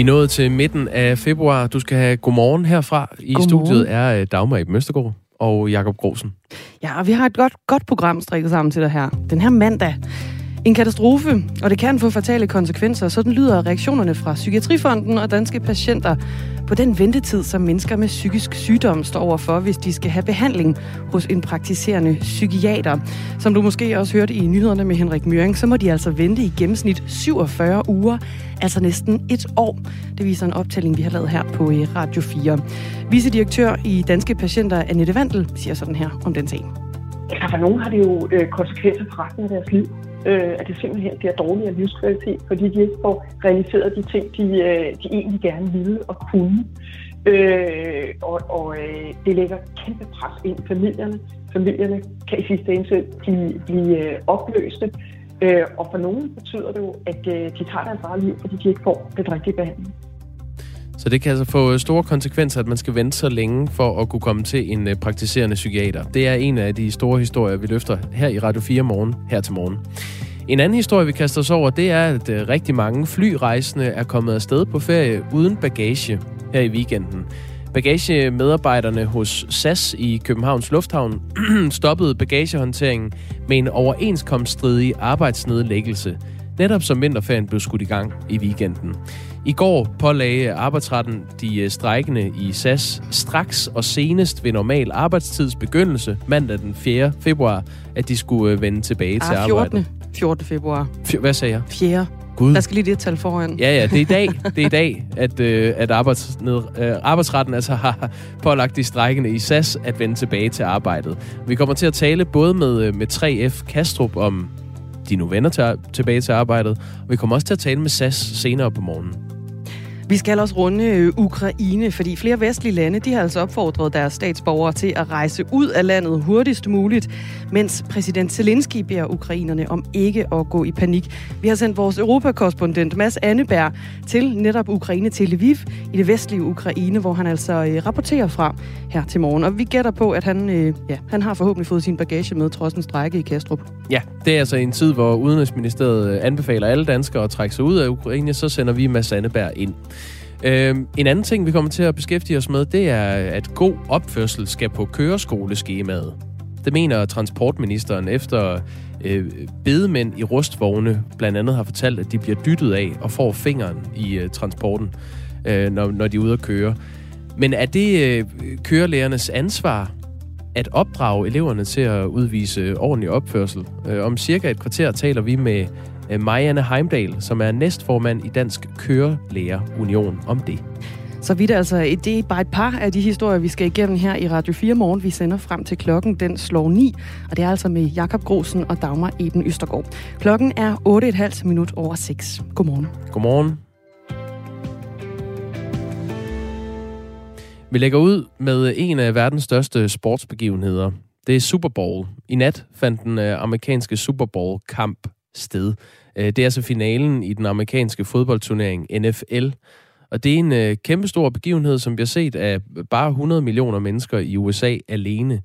Vi er nået til midten af februar. Du skal have godmorgen herfra. I Godmorgen. studiet er øh, Dagmar i Møstergaard og Jakob Grosen. Ja, og vi har et godt, godt program strikket sammen til dig her. Den her mandag. En katastrofe, og det kan få fatale konsekvenser. Sådan lyder reaktionerne fra Psykiatrifonden og danske patienter på den ventetid, som mennesker med psykisk sygdom står overfor, hvis de skal have behandling hos en praktiserende psykiater. Som du måske også hørte i nyhederne med Henrik Møring, så må de altså vente i gennemsnit 47 uger, altså næsten et år. Det viser en optælling, vi har lavet her på øh, Radio 4. Vicedirektør i Danske Patienter, Annette Vandel, siger sådan her om den sag. Ja, altså, for nogen har det jo øh, konsekvenser for resten af deres liv. Øh, at det simpelthen bliver dårligere livskvalitet, fordi de ikke får realiseret de ting, de, øh, de egentlig gerne ville og kunne. Øh, og og øh, det lægger kæmpe pres ind i familierne. Familierne kan i sidste ende blive, blive øh, opløste. Øh, og for nogen betyder det jo, at øh, de tager deres eget liv, fordi de ikke får den rigtige behandling. Så det kan altså få øh, store konsekvenser, at man skal vente så længe for at kunne komme til en øh, praktiserende psykiater. Det er en af de store historier, vi løfter her i Radio 4 morgen, her til morgen. En anden historie, vi kaster os over, det er, at øh, rigtig mange flyrejsende er kommet afsted på ferie uden bagage her i weekenden. Bagagemedarbejderne hos SAS i Københavns Lufthavn stoppede bagagehåndteringen med en overenskomststridig arbejdsnedlæggelse, netop som vinterferien blev skudt i gang i weekenden. I går pålagde arbejdsretten de øh, strejkende i SAS straks og senest ved normal arbejdstids begyndelse mandag den 4. februar, at de skulle øh, vende tilbage til Ah, arbejdet. 14. 14. februar. Fj- Hvad sagde jeg? 4. Gud. Der skal lige det tal foran. Ja, ja, det er i dag, det er i dag at, øh, at arbejdsned, øh, arbejdsretten altså har pålagt de strækkende i SAS at vende tilbage til arbejdet. Vi kommer til at tale både med, øh, med 3F Kastrup om de nu vender til, tilbage til arbejdet, og vi kommer også til at tale med SAS senere på morgenen. Vi skal også runde øh, Ukraine, fordi flere vestlige lande de har altså opfordret deres statsborgere til at rejse ud af landet hurtigst muligt, mens præsident Zelensky beder ukrainerne om ikke at gå i panik. Vi har sendt vores europakorrespondent Mads Anneberg til netop Ukraine til Lviv i det vestlige Ukraine, hvor han altså øh, rapporterer fra her til morgen. Og vi gætter på, at han, øh, ja, han har forhåbentlig fået sin bagage med trods en strække i Kastrup. Ja, det er altså en tid, hvor Udenrigsministeriet øh, anbefaler alle danskere at trække sig ud af Ukraine, så sender vi Mads Anneberg ind. Øhm, en anden ting, vi kommer til at beskæftige os med, det er, at god opførsel skal på køreskoleskemaet. Det mener transportministeren efter øh, bedemænd i rustvogne blandt andet har fortalt, at de bliver dyttet af og får fingeren i øh, transporten, øh, når, når de er ude at køre. Men er det øh, kørelærernes ansvar at opdrage eleverne til at udvise ordentlig opførsel? Øh, om cirka et kvarter taler vi med Marianne Heimdal, som er næstformand i Dansk Kørelærer Union om det. Så vidt altså, det er bare et par af de historier, vi skal igennem her i Radio 4 morgen. Vi sender frem til klokken, den slår 9, og det er altså med Jakob Grosen og Dagmar Eben Østergaard. Klokken er 8,5 minut over 6. Godmorgen. Godmorgen. Vi lægger ud med en af verdens største sportsbegivenheder. Det er Super Bowl. I nat fandt den øh, amerikanske Super Bowl-kamp sted. Øh, det er altså finalen i den amerikanske fodboldturnering NFL. Og det er en øh, kæmpestor begivenhed, som bliver set af bare 100 millioner mennesker i USA alene.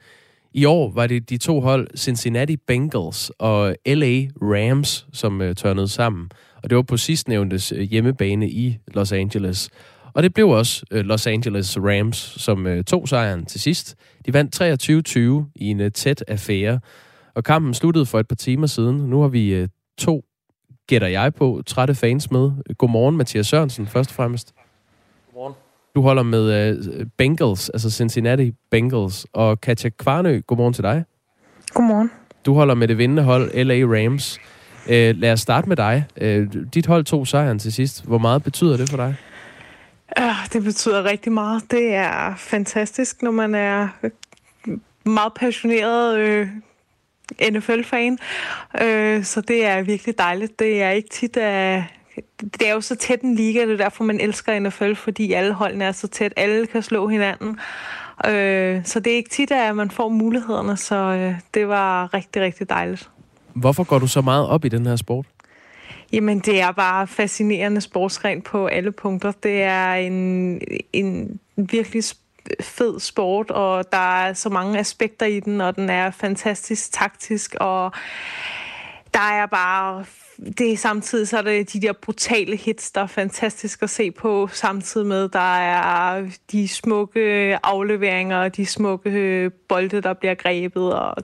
I år var det de to hold Cincinnati Bengals og LA Rams, som øh, tørnede sammen. Og det var på sidstnævntes øh, hjemmebane i Los Angeles. Og det blev også øh, Los Angeles Rams, som øh, tog sejren til sidst. De vandt 23-20 i en øh, tæt affære. Og kampen sluttede for et par timer siden. Nu har vi øh, to, gætter jeg på, trætte fans med. Godmorgen, Mathias Sørensen, først og fremmest. Godmorgen. Du holder med øh, Bengals, altså Cincinnati Bengals. Og Katja Kvarnø, godmorgen til dig. Godmorgen. Du holder med det vindende hold, LA Rams. Øh, lad os starte med dig. Øh, dit hold tog sejren til sidst. Hvor meget betyder det for dig? Øh, det betyder rigtig meget. Det er fantastisk, når man er meget passioneret øh, NFL-fan. Øh, så det er virkelig dejligt. Det er ikke tit, at det er jo så tæt en liga, det er derfor, man elsker NFL, fordi alle holdene er så tæt. Alle kan slå hinanden. Øh, så det er ikke tit, at man får mulighederne, så øh, det var rigtig, rigtig dejligt. Hvorfor går du så meget op i den her sport? Jamen, det er bare fascinerende sportsgren på alle punkter. Det er en, en virkelig fed sport, og der er så mange aspekter i den, og den er fantastisk taktisk, og der er bare det er samtidig så er det de der brutale hits, der er fantastisk at se på, samtidig med, der er de smukke afleveringer, de smukke øh, bolde, der bliver grebet, og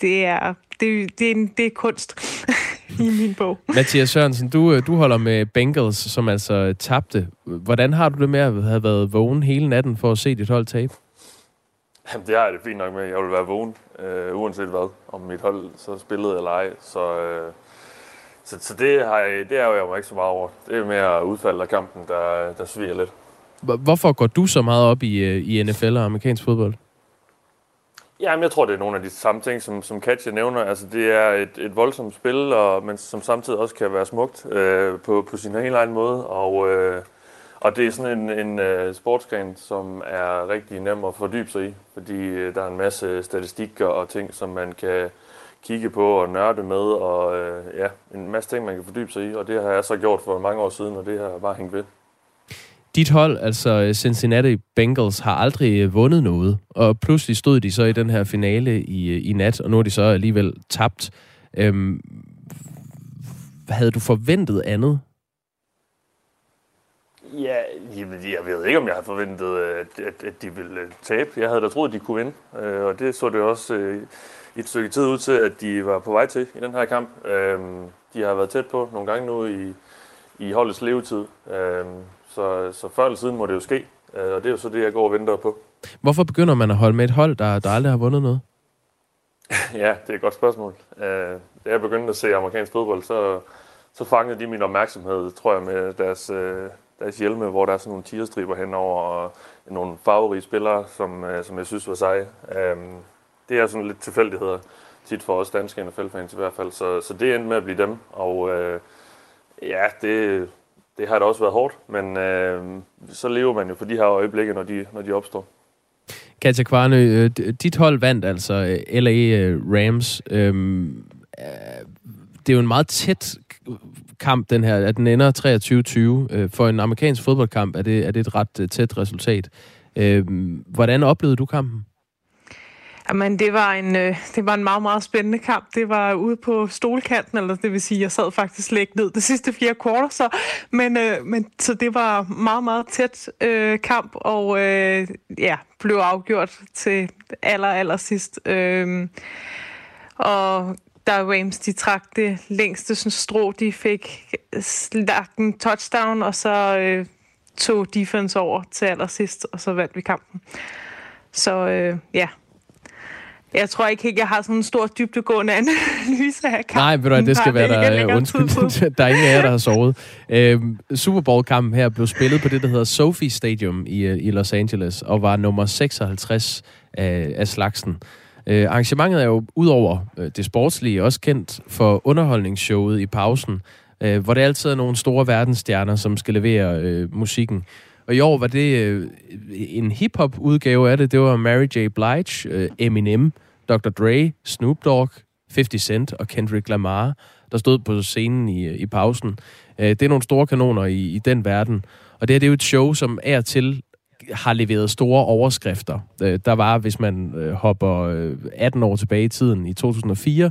det er, det, det, er, det er kunst. i min bog. Mathias Sørensen, du, øh, du holder med Bengals, som altså tabte. Hvordan har du det med at have været vågen hele natten for at se dit hold tabe? Jamen, det har jeg det fint nok med. Jeg vil være vågen, øh, uanset hvad, om mit hold så spillede eller ej. Så, øh, så, så det, har jeg, det er jeg jo ikke så meget over. Det er mere udfaldet af kampen, der, der sviger lidt. Hvorfor går du så meget op i, øh, i NFL og amerikansk fodbold? Jamen, jeg tror, det er nogle af de samme ting, som, som Katja nævner. Altså, det er et, et voldsomt spil, og, men som samtidig også kan være smukt øh, på, på sin helt egen måde. Og, øh, og det er sådan en, en uh, sportsgren, som er rigtig nem at fordybe sig i, fordi uh, der er en masse statistikker og ting, som man kan kigge på og nørde med, og uh, ja, en masse ting, man kan fordybe sig i, og det har jeg så gjort for mange år siden, og det har jeg bare hængt ved. Dit hold, altså øh, Cincinnati Bengals, har aldrig øh, vundet noget, og pludselig stod de så i den her finale i, øh, i nat, og nu er de så alligevel tabt. Øhm, havde du forventet andet Ja, jeg ved ikke, om jeg havde forventet, at, at, at de ville tabe. Jeg havde da troet, at de kunne vinde, øh, og det så det også øh, et stykke tid ud til, at de var på vej til i den her kamp. Øhm, de har været tæt på nogle gange nu i, i holdets levetid, øhm, så, så før eller siden må det jo ske, og det er jo så det, jeg går og venter på. Hvorfor begynder man at holde med et hold, der, der aldrig har vundet noget? ja, det er et godt spørgsmål. Da jeg begyndte at se amerikansk fodbold, så, så fangede de min opmærksomhed, tror jeg, med deres deres hjelme, hvor der er sådan nogle tierstriber henover, og nogle farverige spillere, som, øh, som jeg synes var seje. Um, det er sådan lidt tilfældigheder tit for os danske NFL-fans i hvert fald, så, så det endte med at blive dem, og uh, ja, det, det har da også været hårdt, men øh, så lever man jo for de her øjeblikke, når de, når de opstår. Katja Kvarnø, øh, dit hold vandt altså øh, LA øh, Rams. Øhm, det er jo en meget tæt kamp, den her, at den ender 23-20. For en amerikansk fodboldkamp er det, er det et ret tæt resultat. Øh, hvordan oplevede du kampen? Jamen, det var, en, øh, det var en meget, meget spændende kamp. Det var ude på stolkanten, eller det vil sige, jeg sad faktisk lægt ned det sidste fire kvarter, så, men, øh, men, så det var meget, meget tæt øh, kamp, og øh, ja, blev afgjort til aller, aller sidst. Øh, og da Rams de trak det længste sådan, strå, de fik øh, lagt en touchdown, og så øh, tog defense over til allersidst, og så vandt vi kampen. Så øh, ja, jeg tror ikke jeg har sådan en stor dybdegående analyse af kampen. Nej, ved du, det skal være der. Undskyld, der er ingen af jer, der har sovet. Øhm, Super Bowl-kampen her blev spillet på det, der hedder Sophie Stadium i, øh, i Los Angeles, og var nummer 56 af, af slagsen. Øh, arrangementet er jo udover øh, det sportslige også kendt for underholdningsshowet i pausen, øh, hvor det altid er nogle store verdensstjerner, som skal levere øh, musikken. Og i år var det øh, en hip-hop udgave af det. Det var Mary J. Blige, øh, Eminem, Dr. Dre, Snoop Dogg, 50 Cent og Kendrick Lamar, der stod på scenen i, øh, i pausen. Øh, det er nogle store kanoner i, i den verden. Og det her det er jo et show, som er til har leveret store overskrifter. Øh, der var, hvis man øh, hopper øh, 18 år tilbage i tiden, i 2004,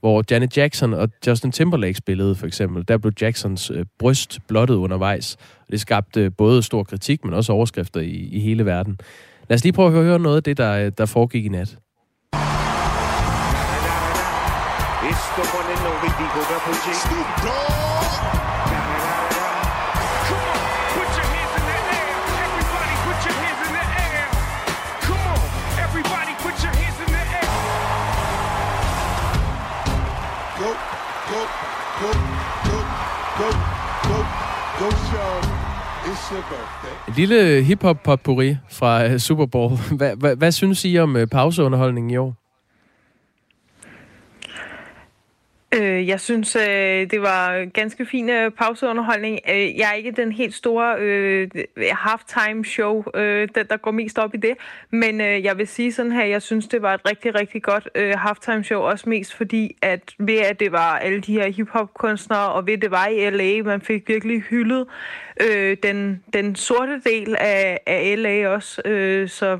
hvor Janet Jackson og Justin Timberlake spillede for eksempel. Der blev Jacksons øh, bryst blottet undervejs. Det skabte både stor kritik, men også overskrifter i, i hele verden. Lad os lige prøve at høre noget af det, der, der foregik i nat. Snoop Dogg! En lille hip-hop potpourri fra øh, Super Bowl. Hvad, hvad, hvad synes I om øh, pauseunderholdningen i år? Øh, jeg synes, øh, det var ganske fin øh, pauseunderholdning. Øh, jeg er ikke den helt store øh, halftime show, øh, der, der går mest op i det. Men øh, jeg vil sige sådan her, jeg synes, det var et rigtig, rigtig godt øh, halftime show. Også mest fordi, at ved at det var alle de her hiphop kunstnere, og ved at det var i LA, man fik virkelig hyldet øh, den, den sorte del af, af LA også. Øh, så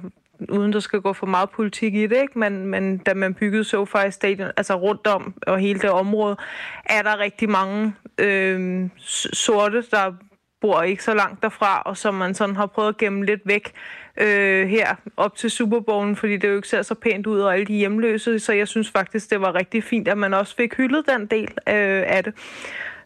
uden der skal gå for meget politik i det, ikke? Men, men da man byggede SoFi Stadion, altså rundt om og hele det område, er der rigtig mange øh, sorte, der bor ikke så langt derfra, og som man sådan har prøvet at gemme lidt væk øh, her op til Superbowlen, fordi det jo ikke ser så pænt ud, og alle de hjemløse, så jeg synes faktisk, det var rigtig fint, at man også fik hyldet den del øh, af det.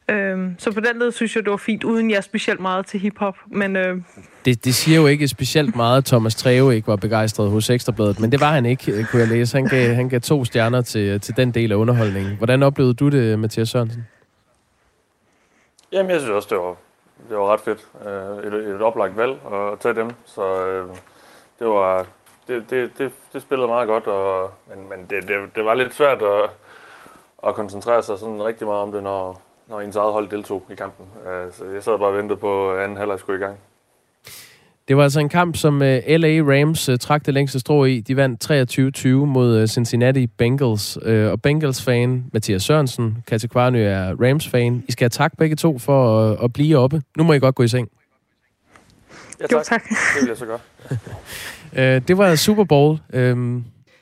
Øhm, så på den led synes jeg, det var fint, uden jeg er specielt meget til hiphop. Men, øh... det, det siger jo ikke specielt meget, at Thomas Treve ikke var begejstret hos Ekstrabladet, men det var han ikke, øh, kunne jeg læse. Han gav, han gav to stjerner til, til den del af underholdningen. Hvordan oplevede du det, Mathias Sørensen? Jamen, jeg synes også, det var, det var ret fedt. Øh, et, et oplagt valg at tage dem, så øh, det var... Det, det, det, det spillede meget godt, og, men, men det, det, det var lidt svært at, at koncentrere sig sådan rigtig meget om det, når, når ens eget hold deltog i kampen. Øh, så jeg sad bare og ventede på, at anden halvleg skulle i gang. Det var altså en kamp, som øh, LA Rams uh, trak det længste strå i. De vandt 23-20 mod Cincinnati Bengals. Og Bengals-fan Mathias Sørensen, Katja Kvarnø er Rams-fan. I skal have tak begge to for at blive oppe. Nu må I godt gå i seng. Ja, tak. Jo, tak. Det vil jeg så gøre. uh, det var Super Bowl.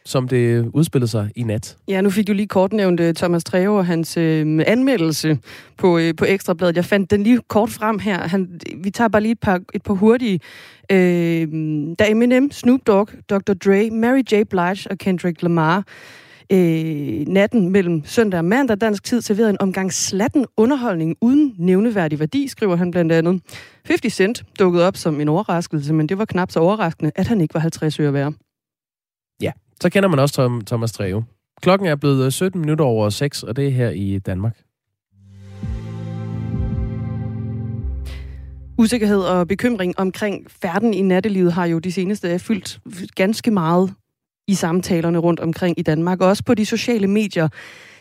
Som det udspillede sig i nat. Ja, nu fik du lige kort nævnt uh, øh, Thomas Treve og hans øh, anmeldelse på, øh, på Ekstrabladet. Jeg fandt den lige kort frem her. Han, vi tager bare lige et par, et par hurtige. Øh, da Eminem, Snoop Dogg, Dr. Dre, Mary J. Blige og Kendrick Lamar øh, natten mellem søndag og mandag dansk tid serverede en omgang slatten underholdning uden nævneværdig værdi, skriver han blandt andet. 50 Cent dukkede op som en overraskelse, men det var knap så overraskende, at han ikke var 50 øre værd. Så kender man også Tom, Thomas Treve. Klokken er blevet øh, 17 minutter over 6, og det er her i Danmark. Usikkerhed og bekymring omkring færden i nattelivet har jo de seneste øh, fyldt ganske meget i samtalerne rundt omkring i Danmark, og også på de sociale medier.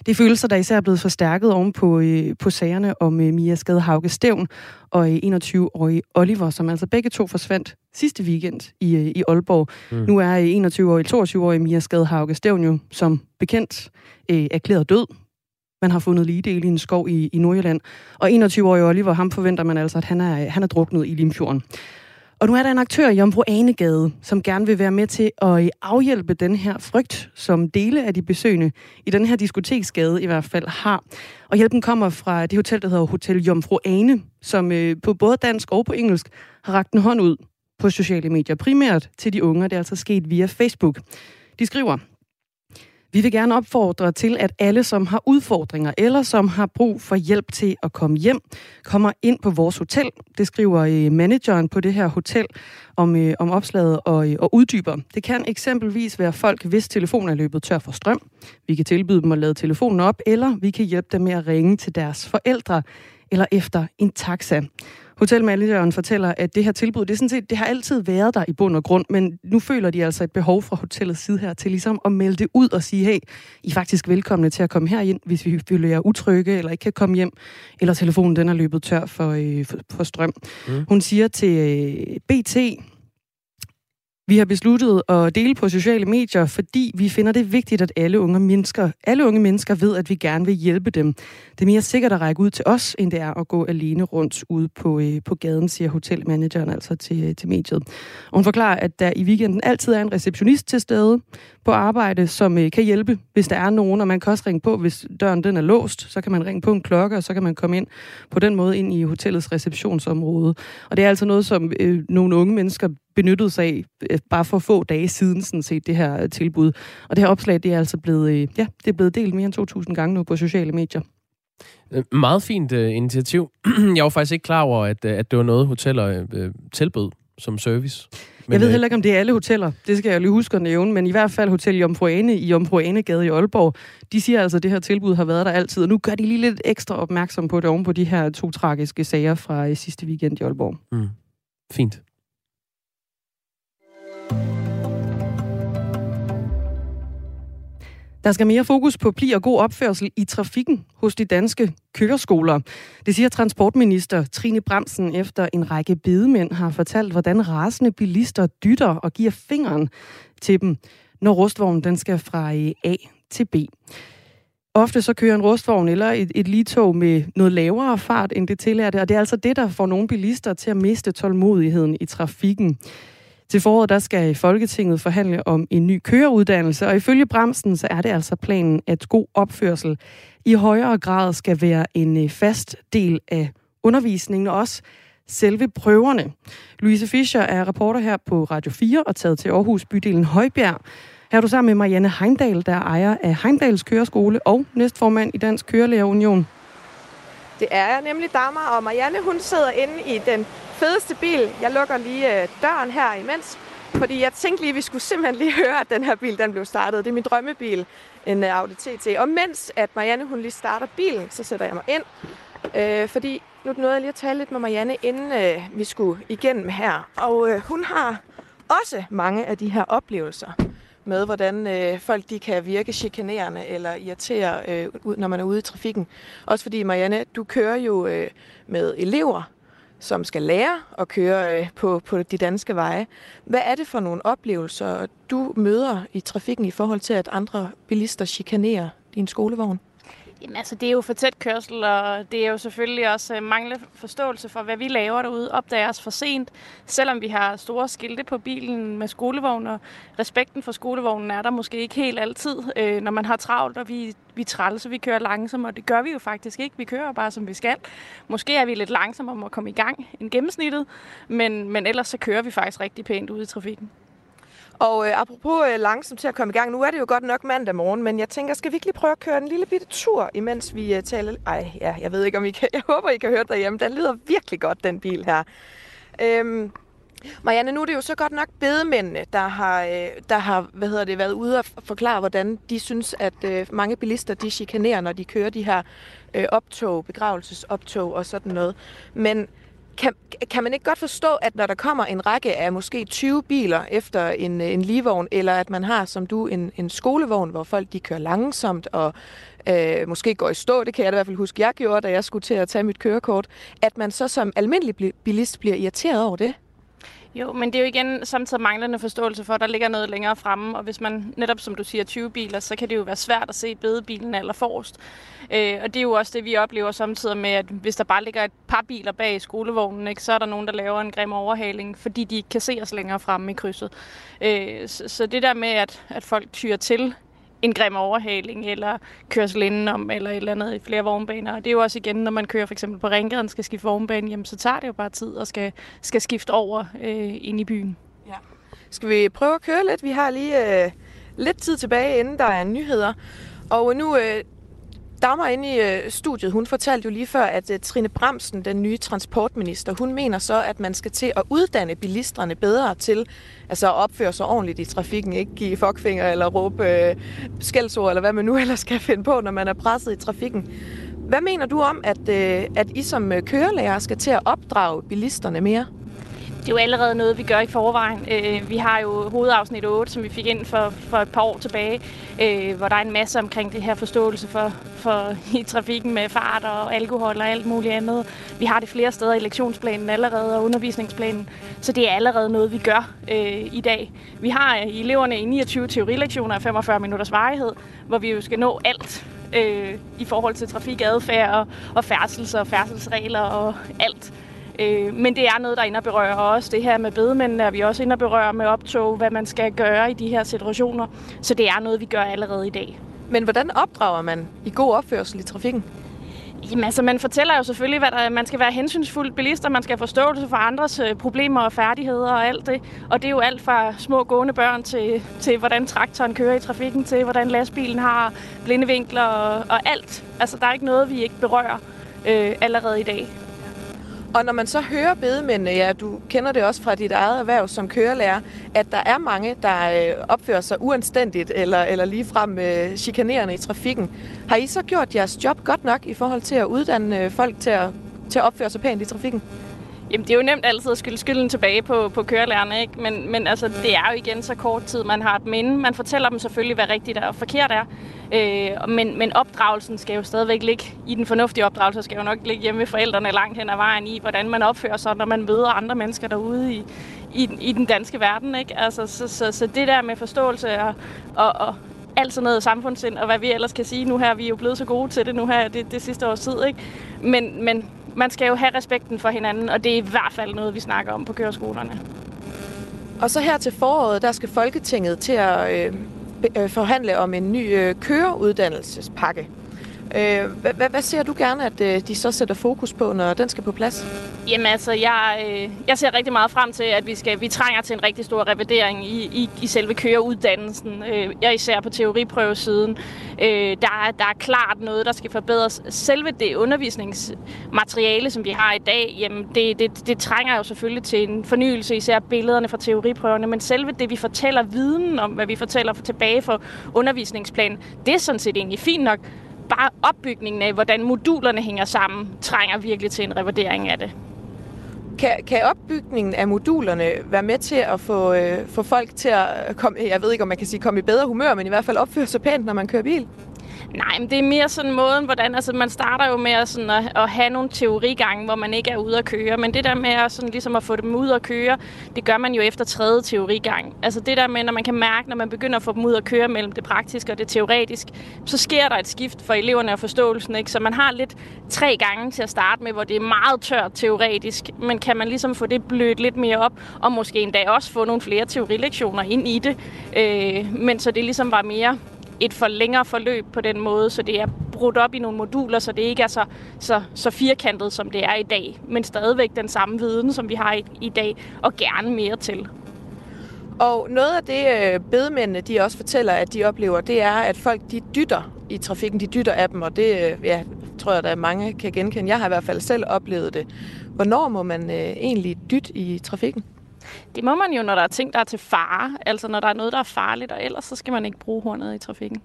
Det er følelser, der især er blevet forstærket oven på, øh, på sagerne om øh, Mia Skadehauke Stævn og øh, 21-årige Oliver, som altså begge to forsvandt sidste weekend i, øh, i Aalborg. Mm. Nu er 21-årige, 22-årige Mia Skadehauke Stævn jo som bekendt øh, erklæret død. Man har fundet lige del i en skov i, i Nordjylland. Og 21-årige Oliver, ham forventer man altså, at han er, han er druknet i Limfjorden. Og nu er der en aktør i Jomfru Anegade, som gerne vil være med til at afhjælpe den her frygt, som dele af de besøgende i den her diskoteksgade i hvert fald har. Og hjælpen kommer fra det hotel, der hedder Hotel Jomfru Ane, som øh, på både dansk og på engelsk har ragt en hånd ud på sociale medier, primært til de unge, det er altså sket via Facebook. De skriver, vi vil gerne opfordre til, at alle, som har udfordringer eller som har brug for hjælp til at komme hjem, kommer ind på vores hotel. Det skriver øh, manageren på det her hotel om, øh, om opslaget og, øh, og uddyber. Det kan eksempelvis være folk, hvis telefonen er løbet tør for strøm. Vi kan tilbyde dem at lade telefonen op, eller vi kan hjælpe dem med at ringe til deres forældre eller efter en taxa. Hotelmanageren fortæller, at det her tilbud, det, er sådan set, det har altid været der i bund og grund, men nu føler de altså et behov fra hotellets side her til ligesom at melde det ud og sige, hey, I er faktisk velkomne til at komme herind, hvis vi føler jer utrygge eller ikke kan komme hjem, eller telefonen den er løbet tør for, øh, for, for strøm. Mm. Hun siger til øh, BT, vi har besluttet at dele på sociale medier, fordi vi finder det vigtigt, at alle unge mennesker, alle unge mennesker ved, at vi gerne vil hjælpe dem. Det er mere sikkert at række ud til os, end det er at gå alene rundt ude på, øh, på gaden, siger hotelmanageren altså til, øh, til mediet. Og hun forklarer, at der i weekenden altid er en receptionist til stede på arbejde, som øh, kan hjælpe, hvis der er nogen, og man kan også ringe på, hvis døren den er låst, så kan man ringe på en klokke, og så kan man komme ind på den måde ind i hotellets receptionsområde. Og det er altså noget, som øh, nogle unge mennesker benyttede sig af øh, bare for få dage siden, sådan set, det her øh, tilbud. Og det her opslag, det er altså blevet, øh, ja, det er blevet delt mere end 2.000 gange nu på sociale medier. Meget fint uh, initiativ. Jeg var faktisk ikke klar over, at, at det var noget, hoteller uh, tilbød som service. Men, jeg ved heller ikke, om det er alle hoteller. Det skal jeg lige huske at nævne. Men i hvert fald Hotel Jomfru Ane i Jomfru Anegade i Aalborg, de siger altså, at det her tilbud har været der altid. Og nu gør de lige lidt ekstra opmærksom på det oven på de her to tragiske sager fra sidste weekend i Aalborg. Mm. Fint. Der skal mere fokus på pli og god opførsel i trafikken hos de danske køreskoler. Det siger transportminister Trine Bremsen efter en række bedemænd har fortalt, hvordan rasende bilister dytter og giver fingeren til dem, når rustvognen den skal fra øh, A til B. Ofte så kører en rustvogn eller et, et ligetog med noget lavere fart end det tillærte, og det er altså det, der får nogle bilister til at miste tålmodigheden i trafikken. Til foråret der skal Folketinget forhandle om en ny køreuddannelse, og ifølge Bremsen så er det altså planen, at god opførsel i højere grad skal være en øh, fast del af undervisningen, og også selve prøverne. Louise Fischer er reporter her på Radio 4 og taget til Aarhus bydelen Højbjerg. Her er du sammen med Marianne Heimdal, der er ejer af Heimdals Køreskole og næstformand i Dansk Kørelærerunion. Det er jeg nemlig, damer, og Marianne hun sidder inde i den fedeste bil. Jeg lukker lige øh, døren her imens, fordi jeg tænkte lige, at vi skulle simpelthen lige høre, at den her bil den blev startet. Det er min drømmebil, en øh, Audi TT. Og mens at Marianne hun lige starter bilen, så sætter jeg mig ind, øh, fordi nu nåede jeg lige at tale lidt med Marianne, inden øh, vi skulle igennem her. Og øh, hun har også mange af de her oplevelser med, hvordan øh, folk de kan virke chikanerende eller irritere, øh, når man er ude i trafikken. Også fordi, Marianne, du kører jo øh, med elever, som skal lære at køre øh, på, på de danske veje. Hvad er det for nogle oplevelser, du møder i trafikken i forhold til, at andre bilister chikanerer din skolevogn? Jamen altså, det er jo for tæt kørsel, og det er jo selvfølgelig også øh, manglende forståelse for, hvad vi laver derude. Opdager os for sent, selvom vi har store skilte på bilen med skolevogn, og respekten for skolevognen er der måske ikke helt altid, øh, når man har travlt, og vi, vi træller, så vi kører langsomt, og det gør vi jo faktisk ikke. Vi kører bare, som vi skal. Måske er vi lidt langsommere om at komme i gang end gennemsnittet, men, men ellers så kører vi faktisk rigtig pænt ude i trafikken. Og øh, apropos øh, langsomt til at komme i gang, nu er det jo godt nok mandag morgen, men jeg tænker, skal vi ikke lige prøve at køre en lille bitte tur, imens vi øh, taler... Ej, ja, jeg ved ikke, om I kan... Jeg håber, I kan høre det derhjemme. Den lyder virkelig godt, den bil her. Øhm, Marianne, nu er det jo så godt nok bedemændene, der har, øh, der har hvad hedder det, været ude og forklare, hvordan de synes, at øh, mange bilister de chikanerer, når de kører de her øh, optog, begravelsesoptog og sådan noget. Men kan, kan man ikke godt forstå, at når der kommer en række af måske 20 biler efter en, øh, en ligevogn, eller at man har, som du, en, en skolevogn, hvor folk de kører langsomt og øh, måske går i stå, det kan jeg da i hvert fald huske, jeg gjorde, da jeg skulle til at tage mit kørekort, at man så som almindelig bilist bliver irriteret over det? Jo, men det er jo igen samtidig manglende forståelse for, at der ligger noget længere fremme, og hvis man netop, som du siger, 20 biler, så kan det jo være svært at se bedebilen eller forrest. Øh, og det er jo også det, vi oplever samtidig med, at hvis der bare ligger et par biler bag skolevognen, ikke, så er der nogen, der laver en grim overhaling, fordi de ikke kan se os længere fremme i krydset. Øh, så, så det der med, at, at folk tyrer til en grim overhaling, eller kørsel indenom, eller et eller andet i flere vognbaner. Og det er jo også igen, når man kører for eksempel på Ringgaden, skal skifte vognbane, jamen, så tager det jo bare tid og skal, skal skifte over øh, ind i byen. Ja. Skal vi prøve at køre lidt? Vi har lige øh, lidt tid tilbage, inden der er nyheder. Og nu øh, Dagmar inde i øh, studiet, hun fortalte jo lige før, at øh, Trine Bremsen, den nye transportminister, hun mener så, at man skal til at uddanne bilisterne bedre til altså at opføre sig ordentligt i trafikken, ikke give fuckfinger eller råbe øh, skældsord, eller hvad man nu ellers skal finde på, når man er presset i trafikken. Hvad mener du om, at, øh, at I som øh, kørelærer skal til at opdrage bilisterne mere? Det er jo allerede noget, vi gør i forvejen. Øh, vi har jo hovedafsnit 8, som vi fik ind for, for et par år tilbage, øh, hvor der er en masse omkring det her forståelse for, for i trafikken med fart og alkohol og alt muligt andet. Vi har det flere steder i lektionsplanen allerede og undervisningsplanen, så det er allerede noget, vi gør øh, i dag. Vi har øh, i eleverne i 29 teorilektioner af 45 minutters varighed, hvor vi jo skal nå alt øh, i forhold til trafikadfærd og, og færdsels- og færdselsregler og alt. Øh, men det er noget, der inde og berører også. Det her med bedemændene er vi også inde og berører med optog, hvad man skal gøre i de her situationer. Så det er noget, vi gør allerede i dag. Men hvordan opdrager man i god opførsel i trafikken? Jamen altså, man fortæller jo selvfølgelig, hvad der, man skal være hensynsfuld bilister, man skal have forståelse for andres øh, problemer og færdigheder og alt det. Og det er jo alt fra små gående børn til, til hvordan traktoren kører i trafikken, til hvordan lastbilen har blindevinkler og, og alt. Altså, der er ikke noget, vi ikke berører øh, allerede i dag. Og når man så hører bedemændene, ja, du kender det også fra dit eget erhverv som kørelærer, at der er mange, der øh, opfører sig uanstændigt eller, eller ligefrem øh, chikanerende i trafikken. Har I så gjort jeres job godt nok i forhold til at uddanne øh, folk til at, til at opføre sig pænt i trafikken? Jamen, det er jo nemt altid at skylde skylden tilbage på, på kørelærerne, ikke? Men, men altså, det er jo igen så kort tid, man har et minde. Man fortæller dem selvfølgelig, hvad rigtigt og forkert er. Øh, men, men opdragelsen skal jo stadigvæk ligge i den fornuftige opdragelse, skal jo nok ligge hjemme ved forældrene langt hen ad vejen i, hvordan man opfører sig, når man møder andre mennesker derude i, i, i den danske verden, ikke? Altså, så, så, så det der med forståelse og, og, og alt sådan noget samfundssind, og hvad vi ellers kan sige nu her, vi er jo blevet så gode til det nu her, det, det sidste års tid, ikke? Men, men man skal jo have respekten for hinanden, og det er i hvert fald noget, vi snakker om på køreskolerne. Og så her til foråret, der skal Folketinget til at øh, øh forhandle om en ny øh, køreuddannelsespakke. Øh, hvad, hvad, hvad ser du gerne, at øh, de så sætter fokus på, når den skal på plads? Jamen altså, jeg, øh, jeg ser rigtig meget frem til, at vi, skal, vi trænger til en rigtig stor revidering i, i, i selve køreuddannelsen. Øh, jeg især på teoriprøvesiden. Øh, der, der er klart noget, der skal forbedres. Selve det undervisningsmateriale, som vi har i dag, jamen det, det, det trænger jo selvfølgelig til en fornyelse, især billederne fra teoriprøverne, men selve det, vi fortæller viden om, hvad vi fortæller tilbage for undervisningsplanen, det er sådan set egentlig fint nok bare opbygningen af, hvordan modulerne hænger sammen, trænger virkelig til en revurdering af det. Kan, kan opbygningen af modulerne være med til at få, øh, få folk til at komme, jeg ved ikke om man kan sige komme i bedre humør, men i hvert fald opføre sig pænt, når man kører bil? Nej, men det er mere sådan måden, hvordan altså, man starter jo med at, sådan, at, at have nogle teorigange, hvor man ikke er ude at køre. Men det der med at, sådan, ligesom at få dem ud at køre, det gør man jo efter tredje teorigang. Altså det der med, når man kan mærke, når man begynder at få dem ud at køre mellem det praktiske og det teoretiske, så sker der et skift for eleverne og forståelsen. Ikke? Så man har lidt tre gange til at starte med, hvor det er meget tørt teoretisk. Men kan man ligesom få det blødt lidt mere op, og måske endda også få nogle flere teorilektioner ind i det. Øh, men så det ligesom var mere et for længere forløb på den måde, så det er brudt op i nogle moduler, så det ikke er så, så, så firkantet, som det er i dag, men stadigvæk den samme viden, som vi har i, i dag, og gerne mere til. Og noget af det, øh, bedemændene de også fortæller, at de oplever, det er, at folk de dytter i trafikken. De dytter af dem, og det øh, ja, tror jeg, at mange kan genkende. Jeg har i hvert fald selv oplevet det. Hvornår må man øh, egentlig dytte i trafikken? Det må man jo, når der er ting, der er til fare. Altså når der er noget, der er farligt, og ellers så skal man ikke bruge hornet i trafikken.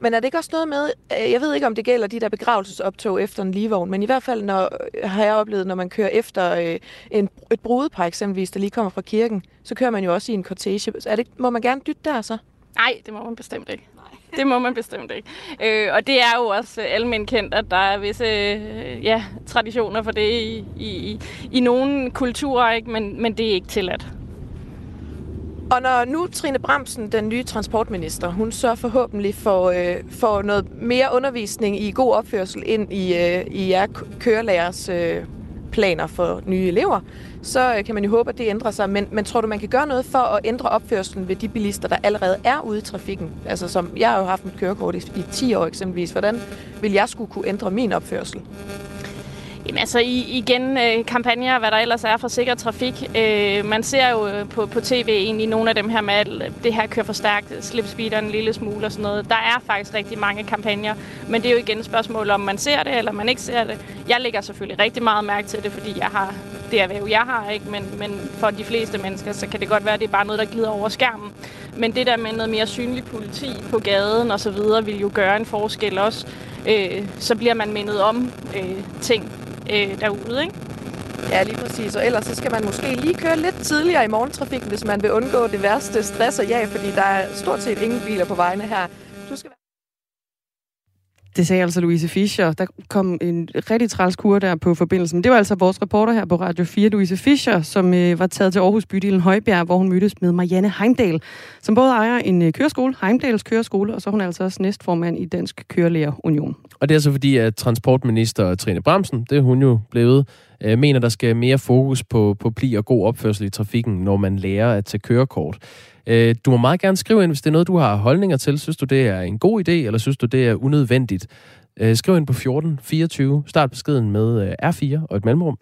Men er det ikke også noget med, øh, jeg ved ikke, om det gælder de der begravelsesoptog efter en ligevogn, men i hvert fald når, øh, har jeg oplevet, når man kører efter øh, en, et brudepar eksempelvis, der lige kommer fra kirken, så kører man jo også i en cortege. Er det, må man gerne dytte der så? Nej, det må man bestemt ikke. Det må man bestemt ikke. Øh, og det er jo også almindeligt kendt, at der er visse øh, ja, traditioner for det i, i, i nogle kulturer, ikke? Men, men det er ikke tilladt. Og når nu Trine Bramsen, den nye transportminister, hun så forhåbentlig for, øh, for noget mere undervisning i god opførsel ind i, øh, i jer kørelærers øh, planer for nye elever, så øh, kan man jo håbe, at det ændrer sig. Men, men tror du, man kan gøre noget for at ændre opførselen ved de bilister, der allerede er ude i trafikken? Altså som, jeg har jo haft mit kørekort i, i 10 år eksempelvis. Hvordan vil jeg skulle kunne ændre min opførsel? Jamen altså igen øh, kampagner og hvad der ellers er for sikker trafik. Øh, man ser jo øh, på, på tv egentlig nogle af dem her med, at det her kører for stærkt, slip speederen en lille smule og sådan noget. Der er faktisk rigtig mange kampagner, men det er jo igen et spørgsmål, om man ser det eller man ikke ser det. Jeg lægger selvfølgelig rigtig meget mærke til det, fordi jeg har det erhverv, jeg har, ikke? Men, men for de fleste mennesker, så kan det godt være, at det er bare noget, der glider over skærmen. Men det der med noget mere synlig politi på gaden og så videre, vil jo gøre en forskel også. Øh, så bliver man mindet om øh, ting, øh, derude, ikke? Ja, lige præcis. Og ellers så skal man måske lige køre lidt tidligere i morgentrafikken, hvis man vil undgå det værste stress og ja, fordi der er stort set ingen biler på vejene her. Du skal det sagde altså Louise Fischer. Der kom en rigtig træls kur der på forbindelsen. Det var altså vores reporter her på Radio 4, Louise Fischer, som øh, var taget til Aarhus bydelen Højbjerg, hvor hun mødtes med Marianne Heimdal, som både ejer en øh, køreskole, Heimdals Køreskole, og så er hun altså også næstformand i Dansk Kørelærerunion. Og det er så fordi, at transportminister Trine Bremsen, det er hun jo blevet, øh, mener, der skal mere fokus på, på pli og god opførsel i trafikken, når man lærer at tage kørekort. Øh, du må meget gerne skrive ind, hvis det er noget, du har holdninger til. Synes du, det er en god idé, eller synes du, det er unødvendigt? Øh, skriv ind på 1424. Start beskeden med øh, R4 og et mellemrum.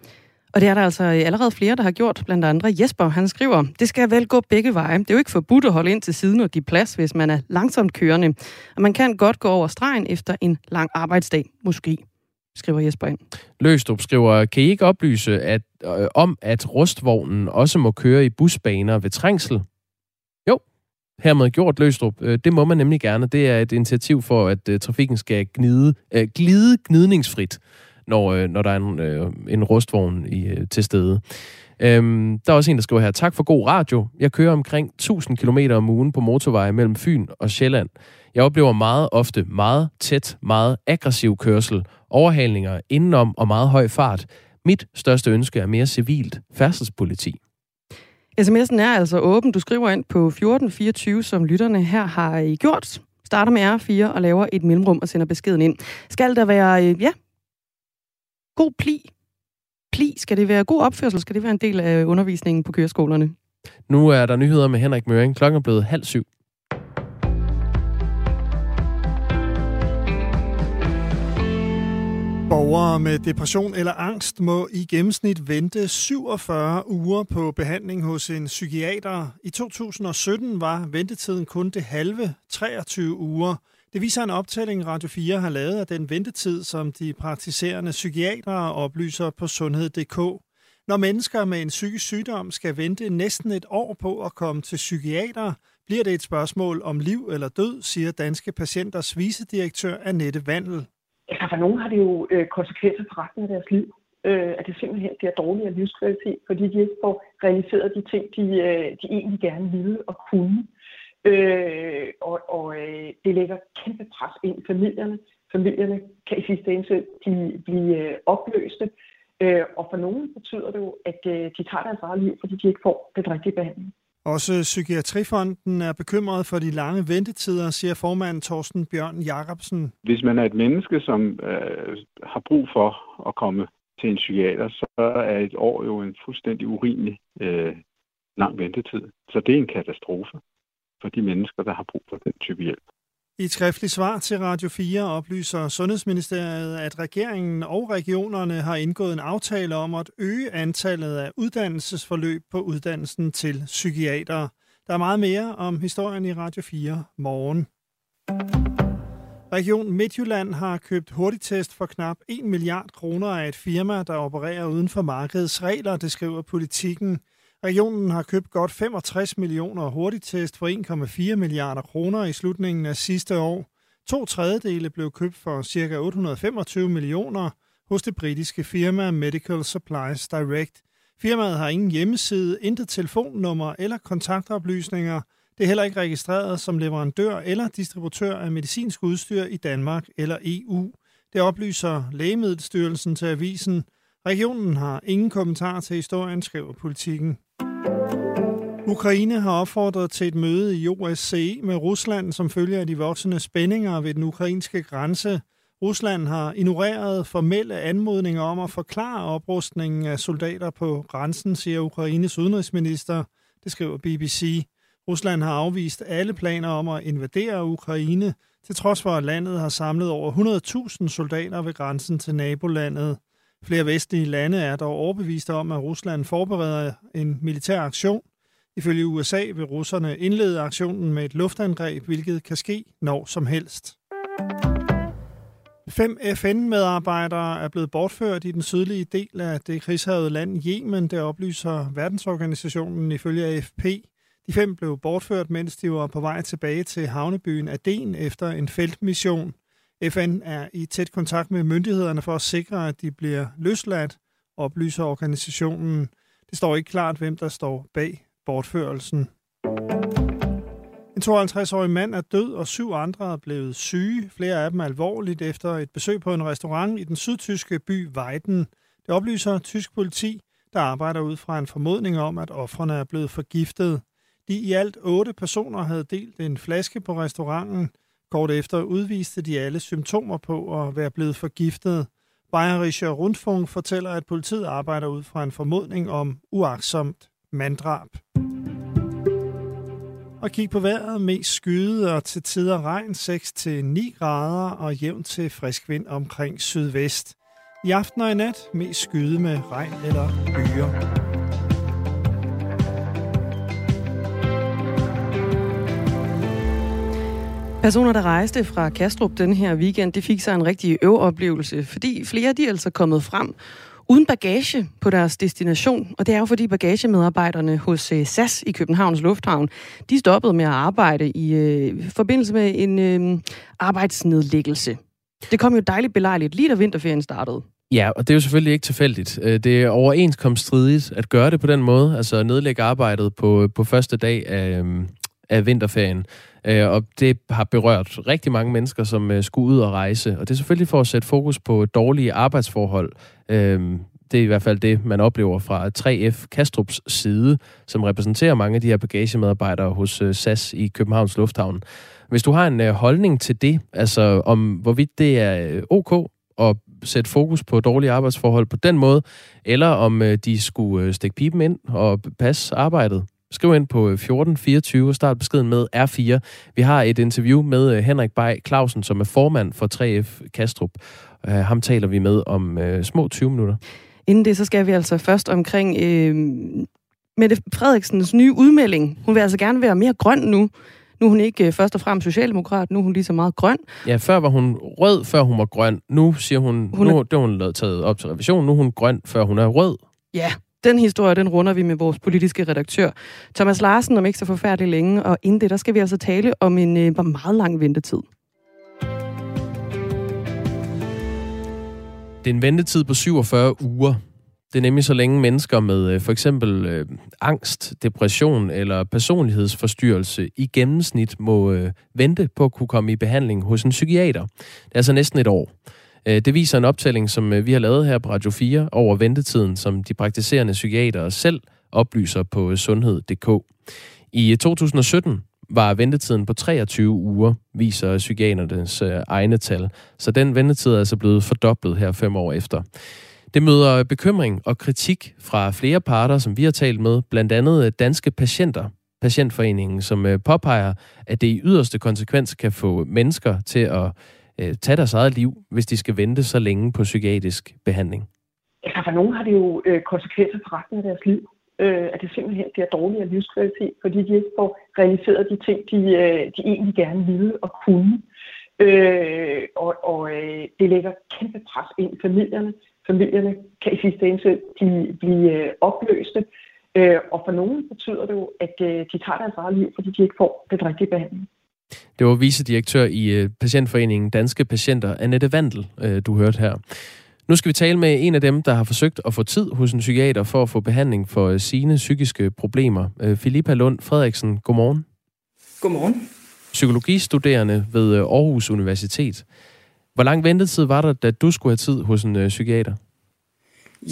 Og det er der altså allerede flere, der har gjort, blandt andre Jesper. Han skriver, det skal vel gå begge veje. Det er jo ikke forbudt at holde ind til siden og give plads, hvis man er langsomt kørende. Og man kan godt gå over stregen efter en lang arbejdsdag, måske skriver Jesper ind. Løstrup skriver, kan I ikke oplyse at, øh, om, at rustvognen også må køre i busbaner ved trængsel? Hermed gjort Løstrup. Øh, det må man nemlig gerne. Det er et initiativ for, at øh, trafikken skal gnide, øh, glide gnidningsfrit når, når der er en, en rustvogn i, til stede. Øhm, der er også en, der skriver her, tak for god radio. Jeg kører omkring 1000 km om ugen på motorveje mellem Fyn og Sjælland. Jeg oplever meget ofte meget tæt, meget aggressiv kørsel, overhalinger indenom og meget høj fart. Mit største ønske er mere civilt færdselspoliti. SMS'en er altså åben. Du skriver ind på 1424, som lytterne her har I gjort. Starter med R4 og laver et mellemrum og sender beskeden ind. Skal der være, øh, ja, god pli? Pli, skal det være god opførsel? Skal det være en del af undervisningen på køreskolerne? Nu er der nyheder med Henrik Møring. Klokken er blevet halv syv. Borgere med depression eller angst må i gennemsnit vente 47 uger på behandling hos en psykiater. I 2017 var ventetiden kun det halve, 23 uger. Det viser en optælling, Radio 4 har lavet af den ventetid, som de praktiserende psykiatere oplyser på sundhed.dk. Når mennesker med en psykisk sygdom skal vente næsten et år på at komme til psykiater, bliver det et spørgsmål om liv eller død, siger Danske Patienters vicedirektør Annette Vandel. Altså for nogen har det jo øh, konsekvenser for resten af deres liv. Øh, at det simpelthen bliver dårligere livskvalitet, fordi de ikke får realiseret de ting, de, øh, de egentlig gerne ville og kunne. Øh, og og øh, det lægger kæmpe pres ind i familierne. Familierne kan i sidste ende selv de blive øh, opløste. Øh, og for nogen betyder det jo, at øh, de tager deres eget liv, fordi de ikke får den rigtige behandling. Også Psykiatrifonden er bekymret for de lange ventetider, siger formanden Torsten Bjørn Jacobsen. Hvis man er et menneske, som øh, har brug for at komme til en psykiater, så er et år jo en fuldstændig urimelig øh, lang ventetid. Så det er en katastrofe for de mennesker, der har brug for den type hjælp. I et skriftligt svar til Radio 4 oplyser Sundhedsministeriet, at regeringen og regionerne har indgået en aftale om at øge antallet af uddannelsesforløb på uddannelsen til psykiater. Der er meget mere om historien i Radio 4 morgen. Region Midtjylland har købt hurtigtest for knap 1 milliard kroner af et firma, der opererer uden for markedets regler, det skriver politikken. Regionen har købt godt 65 millioner hurtigtest for 1,4 milliarder kroner i slutningen af sidste år. To tredjedele blev købt for ca. 825 millioner hos det britiske firma Medical Supplies Direct. Firmaet har ingen hjemmeside, intet telefonnummer eller kontaktoplysninger. Det er heller ikke registreret som leverandør eller distributør af medicinsk udstyr i Danmark eller EU. Det oplyser Lægemiddelstyrelsen til avisen. Regionen har ingen kommentar til historien, skriver politikken. Ukraine har opfordret til et møde i OSCE med Rusland som følge af de voksende spændinger ved den ukrainske grænse. Rusland har ignoreret formelle anmodninger om at forklare oprustningen af soldater på grænsen, siger Ukraines udenrigsminister. Det skriver BBC. Rusland har afvist alle planer om at invadere Ukraine, til trods for at landet har samlet over 100.000 soldater ved grænsen til nabolandet. Flere vestlige lande er dog overbeviste om, at Rusland forbereder en militær aktion. Ifølge USA vil russerne indlede aktionen med et luftangreb, hvilket kan ske når som helst. Fem FN-medarbejdere er blevet bortført i den sydlige del af det krigshavede land Yemen, det oplyser verdensorganisationen ifølge AFP. De fem blev bortført, mens de var på vej tilbage til havnebyen Aden efter en feltmission. FN er i tæt kontakt med myndighederne for at sikre, at de bliver løsladt, oplyser organisationen. Det står ikke klart, hvem der står bag bortførelsen. En 52-årig mand er død, og syv andre er blevet syge. Flere af dem er alvorligt efter et besøg på en restaurant i den sydtyske by Weiden. Det oplyser tysk politi, der arbejder ud fra en formodning om, at offrene er blevet forgiftet. De i alt otte personer havde delt en flaske på restauranten. Kort efter udviste de alle symptomer på at være blevet forgiftet. Bayerischer Rundfunk fortæller, at politiet arbejder ud fra en formodning om uaksomt manddrab. Og kig på vejret. Mest skyde og til tider regn 6-9 grader og jævn til frisk vind omkring sydvest. I aften og i nat mest skyde med regn eller byer. Personer, der rejste fra Kastrup den her weekend, det fik sig en rigtig øveoplevelse, fordi flere de er altså kommet frem uden bagage på deres destination. Og det er jo fordi bagagemedarbejderne hos øh, SAS i Københavns Lufthavn, de stoppede med at arbejde i øh, forbindelse med en øh, arbejdsnedlæggelse. Det kom jo dejligt belejligt lige da vinterferien startede. Ja, og det er jo selvfølgelig ikke tilfældigt. Øh, det er overenskomststridigt at gøre det på den måde, altså nedlægge arbejdet på, øh, på første dag af, af vinterferien. Øh, og det har berørt rigtig mange mennesker, som øh, skulle ud og rejse. Og det er selvfølgelig for at sætte fokus på dårlige arbejdsforhold. Øh, det er i hvert fald det, man oplever fra 3F Kastrups side, som repræsenterer mange af de her bagagemedarbejdere hos øh, SAS i Københavns Lufthavn. Hvis du har en øh, holdning til det, altså om hvorvidt det er ok at sætte fokus på dårlige arbejdsforhold på den måde, eller om de skulle stikke pipen ind og passe arbejdet. Skriv ind på 1424 øh, og start beskeden med R4. Vi har et interview med Henrik Bay Clausen, som er formand for 3F Kastrup. Ham taler vi med om små 20 minutter. Inden det, så skal vi altså først omkring øh, Mette Frederiksens nye udmelding. Hun vil altså gerne være mere grøn nu. Nu er hun ikke øh, først og fremmest socialdemokrat, nu er hun lige så meget grøn. Ja, før var hun rød, før hun var grøn. Nu siger hun, hun nu er... det har hun taget op til revision, nu er hun grøn, før hun er rød. Ja, den historie, den runder vi med vores politiske redaktør, Thomas Larsen, om ikke så forfærdeligt længe. Og inden det, der skal vi altså tale om en øh, meget lang ventetid. Det er en ventetid på 47 uger. Det er nemlig så længe mennesker med øh, for eksempel øh, angst, depression eller personlighedsforstyrrelse i gennemsnit må øh, vente på at kunne komme i behandling hos en psykiater. Det er altså næsten et år. Øh, det viser en optælling, som øh, vi har lavet her på Radio 4 over ventetiden, som de praktiserende psykiatere selv oplyser på øh, sundhed.dk. I 2017 var ventetiden på 23 uger, viser psykiaternes egne tal. Så den ventetid er altså blevet fordoblet her fem år efter. Det møder bekymring og kritik fra flere parter, som vi har talt med, blandt andet danske patienter, patientforeningen, som påpeger, at det i yderste konsekvens kan få mennesker til at øh, tage deres eget liv, hvis de skal vente så længe på psykiatrisk behandling. Ja, for nogen har det jo øh, konsekvenser for resten af deres liv. Øh, at det simpelthen bliver dårligere livskvalitet, fordi de ikke får realiseret de ting, de, øh, de egentlig gerne ville og kunne. Øh, og og øh, det lægger kæmpe pres ind i familierne, familierne kan i sidste ende de blive øh, opløste. Øh, og for nogen betyder det jo, at øh, de tager deres eget liv, fordi de ikke får den rigtige behandling. Det var vicedirektør i Patientforeningen Danske Patienter, Annette Vandel, du hørte her. Nu skal vi tale med en af dem, der har forsøgt at få tid hos en psykiater for at få behandling for sine psykiske problemer. Filippa Lund Frederiksen, godmorgen. Godmorgen. Psykologistuderende ved Aarhus Universitet. Hvor lang ventetid var der, da du skulle have tid hos en øh, psykiater?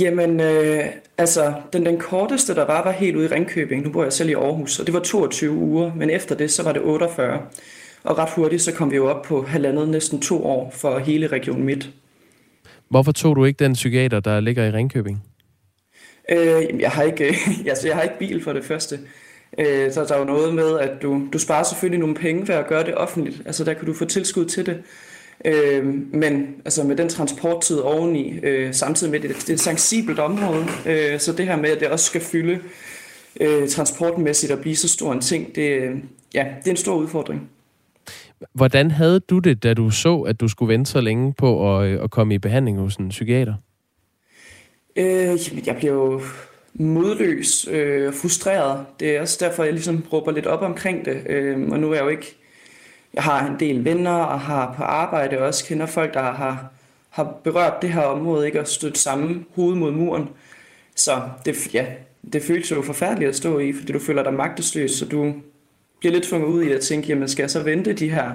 Jamen, øh, altså, den, den korteste, der var, var helt ude i Ringkøbing. Nu bor jeg selv i Aarhus, og det var 22 uger, men efter det, så var det 48. Og ret hurtigt, så kom vi jo op på halvandet, næsten to år for hele Region Midt. Hvorfor tog du ikke den psykiater, der ligger i Ringkøbing? Øh, jeg, har ikke, altså, jeg har ikke bil for det første. Øh, så der er jo noget med, at du, du sparer selvfølgelig nogle penge ved at gøre det offentligt. Altså der kan du få tilskud til det. Øh, men altså med den transporttid oveni, øh, samtidig med, at det, det er et sensibelt område, øh, så det her med, at det også skal fylde øh, transportmæssigt og blive så stor en ting, det, ja, det er en stor udfordring. Hvordan havde du det, da du så, at du skulle vente så længe på at, at komme i behandling hos en psykiater? Øh, jeg blev jo modløs og øh, frustreret. Det er også derfor, jeg ligesom råber lidt op omkring det. Øh, og nu er jeg jo ikke jeg har en del venner og har på arbejde også kender folk, der har, har berørt det her område, ikke? og stødt samme hoved mod muren. Så det, ja, det føles jo forfærdeligt at stå i, fordi du føler dig magtesløs, så du bliver lidt tvunget ud i at tænke, jamen skal jeg så vente de her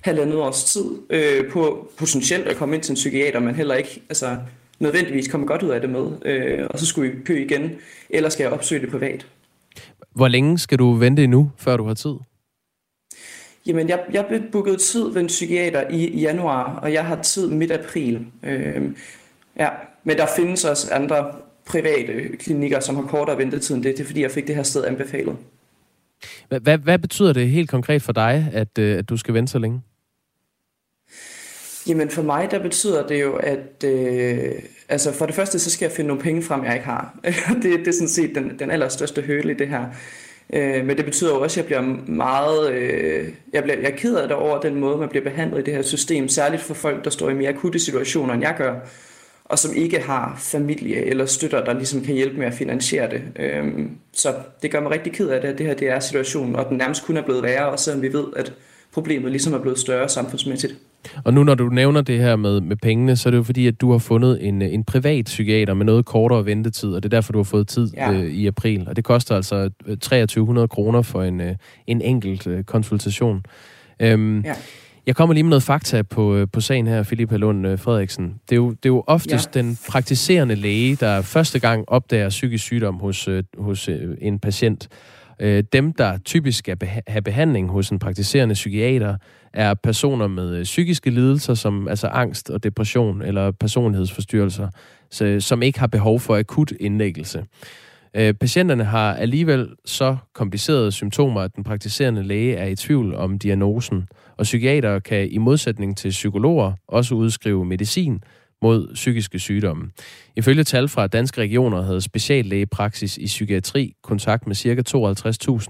halvandet års tid øh, på potentielt at komme ind til en psykiater, men heller ikke altså, nødvendigvis komme godt ud af det med, øh, og så skulle I kø igen, eller skal jeg opsøge det privat. Hvor længe skal du vente endnu, før du har tid? Jamen, jeg, jeg blev booket tid ved en psykiater i januar, og jeg har tid midt april. Øh, ja, men der findes også andre private klinikker, som har kortere ventetid end det. Det er fordi, jeg fik det her sted anbefalet. Hvad, hvad betyder det helt konkret for dig, at, øh, at du skal vente så længe? Jamen for mig, der betyder det jo, at øh, altså for det første, så skal jeg finde nogle penge frem, jeg ikke har. det, det er sådan set den, den allerstørste høle i det her. Øh, men det betyder jo også, at jeg bliver meget... Øh, jeg, bliver, jeg er ked af det over den måde, man bliver behandlet i det her system, særligt for folk, der står i mere akutte situationer, end jeg gør, og som ikke har familie eller støtter, der ligesom kan hjælpe med at finansiere det. Øh, så det gør mig rigtig ked af det, at det her det er situationen, og den nærmest kun er blevet værre, også selvom vi ved, at problemet ligesom er blevet større samfundsmæssigt. Og nu når du nævner det her med, med pengene, så er det jo fordi, at du har fundet en, en privat psykiater med noget kortere ventetid, og det er derfor, du har fået tid ja. øh, i april. Og det koster altså 2300 kroner for en, øh, en enkelt øh, konsultation. Øhm, ja. Jeg kommer lige med noget fakta på, øh, på sagen her, Philip Lund øh, Frederiksen. Det er, jo, det er jo oftest ja. den praktiserende læge, der første gang opdager psykisk sygdom hos, øh, hos en patient. Dem, der typisk skal have behandling hos en praktiserende psykiater, er personer med øh, psykiske lidelser, som altså angst og depression eller personlighedsforstyrrelser, som ikke har behov for akut indlæggelse. Øh, patienterne har alligevel så komplicerede symptomer, at den praktiserende læge er i tvivl om diagnosen og psykiater kan i modsætning til psykologer også udskrive medicin mod psykiske sygdomme. Ifølge tal fra danske regioner havde speciallægepraksis i psykiatri kontakt med ca.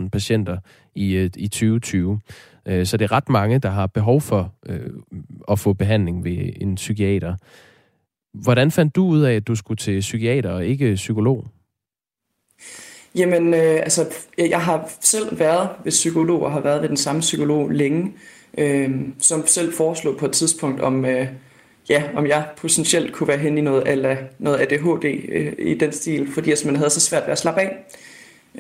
52.000 patienter i, øh, i 2020. Øh, så det er ret mange, der har behov for øh, at få behandling ved en psykiater. Hvordan fandt du ud af, at du skulle til psykiater og ikke psykolog? Jamen, øh, altså, jeg har selv været ved psykolog og har været ved den samme psykolog længe øh, som selv foreslog på et tidspunkt, om, øh, ja, om jeg potentielt kunne være hen i noget, eller noget ADHD øh, i den stil, fordi jeg simpelthen havde så svært ved at slappe af.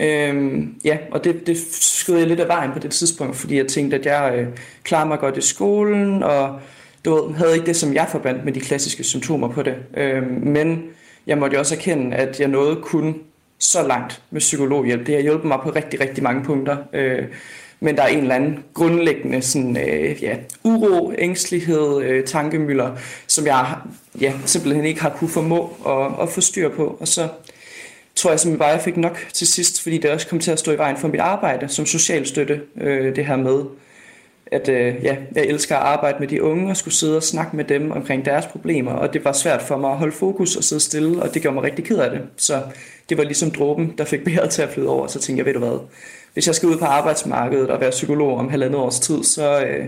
Øhm, ja, og det, det skød jeg lidt af vejen på det tidspunkt, fordi jeg tænkte, at jeg øh, klarede mig godt i skolen, og du ved, havde ikke det, som jeg forbandt med de klassiske symptomer på det. Øhm, men jeg måtte jo også erkende, at jeg nåede kun så langt med psykologhjælp. Det har hjulpet mig på rigtig, rigtig mange punkter. Øh, men der er en eller anden grundlæggende sådan, øh, ja, uro, ængstelighed, øh, tankemøller, som jeg ja, simpelthen ikke har kunne formå at, at få styr på. Og så tror jeg simpelthen bare, jeg fik nok til sidst, fordi det også kom til at stå i vejen for mit arbejde som socialstøtte, øh, det her med, at øh, ja, jeg elsker at arbejde med de unge og skulle sidde og snakke med dem omkring deres problemer, og det var svært for mig at holde fokus og sidde stille, og det gjorde mig rigtig ked af det. Så det var ligesom dråben, der fik bæret til at flyde over, så tænkte jeg, ved du hvad, hvis jeg skal ud på arbejdsmarkedet og være psykolog om halvandet års tid, så, øh,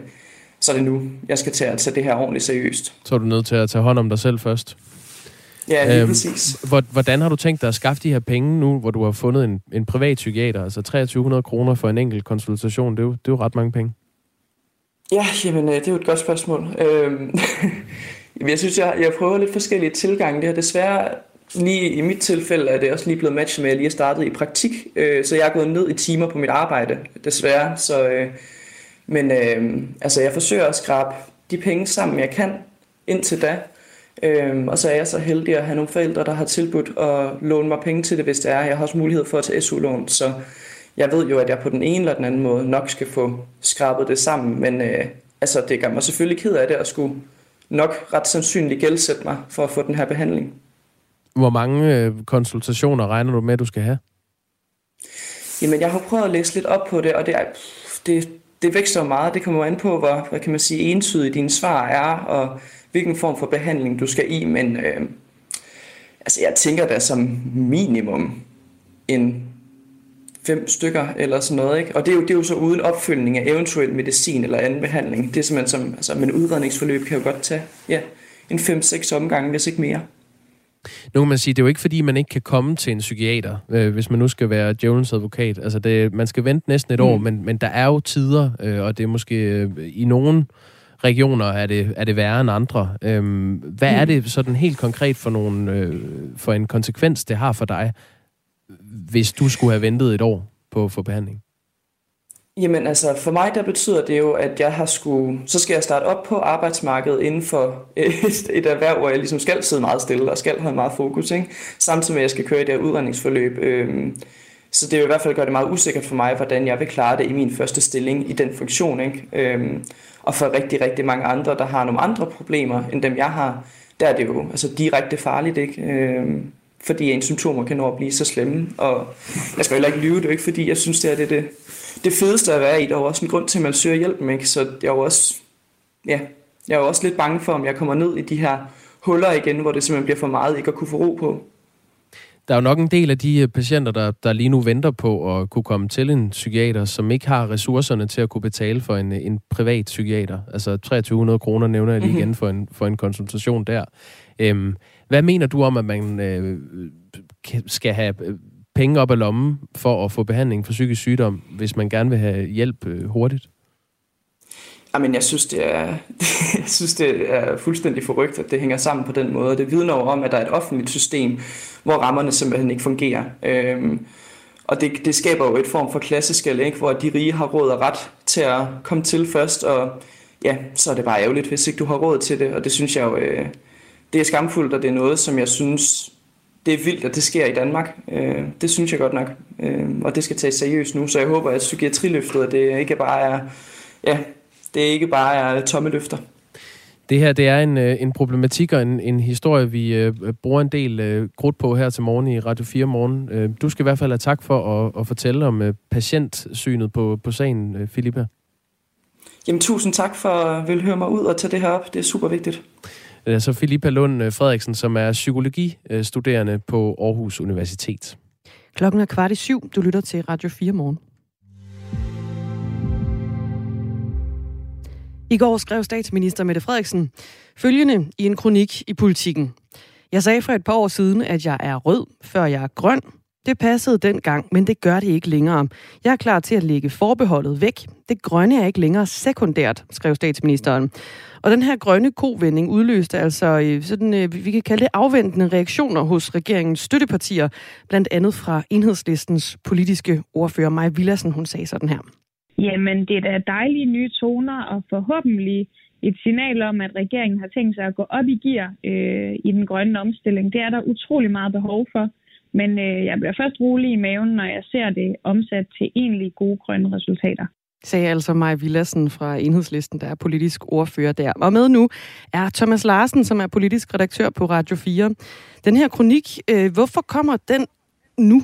så er det nu, jeg skal til at tage det her ordentligt seriøst. Så er du nødt til at tage hånd om dig selv først? Ja, lige øhm, præcis. Hvordan har du tænkt dig at skaffe de her penge nu, hvor du har fundet en, en privat psykiater? Altså 2300 kroner for en enkelt konsultation, det er, jo, det er jo ret mange penge. Ja, jamen, øh, det er jo et godt spørgsmål. Øhm, jeg synes, jeg, jeg prøver lidt forskellige tilgange. Det har desværre lige i mit tilfælde er det også lige blevet matchet med, at jeg lige er startet i praktik, øh, så jeg er gået ned i timer på mit arbejde, desværre. Så, øh, men øh, altså, jeg forsøger at skrabe de penge sammen, jeg kan indtil da. Øh, og så er jeg så heldig at have nogle forældre, der har tilbudt at låne mig penge til det, hvis det er. Jeg har også mulighed for at tage SU-lån, så jeg ved jo, at jeg på den ene eller den anden måde nok skal få skrabet det sammen, men øh, altså, det gør mig selvfølgelig ked af det at skulle nok ret sandsynligt gældsætte mig for at få den her behandling. Hvor mange øh, konsultationer regner du med, at du skal have? Jamen, jeg har prøvet at læse lidt op på det, og det, er, det, det vækster meget. Det kommer an på, hvor hvad kan man sige, entydigt dine svar er, og hvilken form for behandling du skal i. Men øh, altså, jeg tænker da som minimum en fem stykker eller sådan noget. Ikke? Og det er, jo, det er jo så uden opfølgning af eventuel medicin eller anden behandling. Det er simpelthen som, altså, men udredningsforløb kan jo godt tage ja, en 5-6 omgange, hvis ikke mere. Nu kan man sige, det er jo ikke fordi, man ikke kan komme til en psykiater, øh, hvis man nu skal være djævelens advokat. Altså, det, man skal vente næsten et mm. år, men, men der er jo tider, øh, og det er måske øh, i nogle regioner er det, er det værre end andre. Øh, hvad mm. er det sådan helt konkret for, nogle, øh, for en konsekvens, det har for dig, hvis du skulle have ventet et år på at få behandling? Jamen altså, for mig der betyder det jo, at jeg har skulle, så skal jeg starte op på arbejdsmarkedet inden for et, et erhverv, hvor jeg ligesom skal sidde meget stille og skal have meget fokus, ikke? samtidig med at jeg skal køre i det her udredningsforløb. Øhm, så det vil i hvert fald gøre det meget usikkert for mig, hvordan jeg vil klare det i min første stilling i den funktion. Ikke? Øhm, og for rigtig, rigtig mange andre, der har nogle andre problemer end dem jeg har, der er det jo altså, direkte farligt. Ikke? Øhm, fordi ens symptomer kan nå at blive så slemme. Og jeg skal heller ikke lyve, det er ikke fordi, jeg synes, det er det, det, det fedeste at være i. Der er også en grund til, at man søger hjælp, ikke? så jeg er jo også, ja, jeg er også lidt bange for, om jeg kommer ned i de her huller igen, hvor det simpelthen bliver for meget ikke at kunne få ro på. Der er jo nok en del af de øh, patienter, der, der lige nu venter på at kunne komme til en psykiater, som ikke har ressourcerne til at kunne betale for en, en privat psykiater. Altså 2300 kroner nævner jeg lige mm-hmm. igen for en, for en konsultation der. Øhm, hvad mener du om, at man øh, skal have øh, penge op af lommen for at få behandling for psykisk sygdom, hvis man gerne vil have hjælp øh, hurtigt? Jamen, jeg synes, det er, jeg synes, det er fuldstændig forrygt, at det hænger sammen på den måde. Det vidner om, at der er et offentligt system, hvor rammerne simpelthen ikke fungerer. Øhm, og det, det skaber jo et form for klasseskæld, ikke? hvor de rige har råd og ret til at komme til først, og ja, så er det bare ærgerligt, hvis ikke du har råd til det. Og det synes jeg jo, øh, det er skamfuldt, og det er noget, som jeg synes, det er vildt, at det sker i Danmark. Øh, det synes jeg godt nok, øh, og det skal tages seriøst nu. Så jeg håber, at psykiatriløftet, det ikke bare er, ja, det ikke bare er tomme løfter. Det her det er en, øh, en problematik og en, en historie, vi øh, bruger en del øh, grudt på her til morgen i Radio 4 morgen. Øh, du skal i hvert fald have tak for at, at fortælle om øh, patientsynet på, på sagen, øh, Filippa. Jamen tusind tak for at vil høre mig ud og tage det her op. Det er super vigtigt. Det er så Filippa Lund øh, Frederiksen, som er psykologistuderende på Aarhus Universitet. Klokken er kvart i syv. Du lytter til Radio 4 morgen. I går skrev statsminister Mette Frederiksen følgende i en kronik i politikken. Jeg sagde for et par år siden, at jeg er rød, før jeg er grøn. Det passede dengang, men det gør det ikke længere. Jeg er klar til at lægge forbeholdet væk. Det grønne er ikke længere sekundært, skrev statsministeren. Og den her grønne kovending udløste altså øh, sådan, øh, vi kan kalde det afventende reaktioner hos regeringens støttepartier, blandt andet fra enhedslistens politiske ordfører Maja Villassen, Hun sagde sådan her. Jamen, det er da dejlige nye toner, og forhåbentlig et signal om, at regeringen har tænkt sig at gå op i gear øh, i den grønne omstilling. Det er der utrolig meget behov for. Men øh, jeg bliver først rolig i maven, når jeg ser det omsat til egentlig gode grønne resultater sagde altså Maja Villassen fra Enhedslisten, der er politisk ordfører der. Og med nu er Thomas Larsen, som er politisk redaktør på Radio 4. Den her kronik, øh, hvorfor kommer den nu?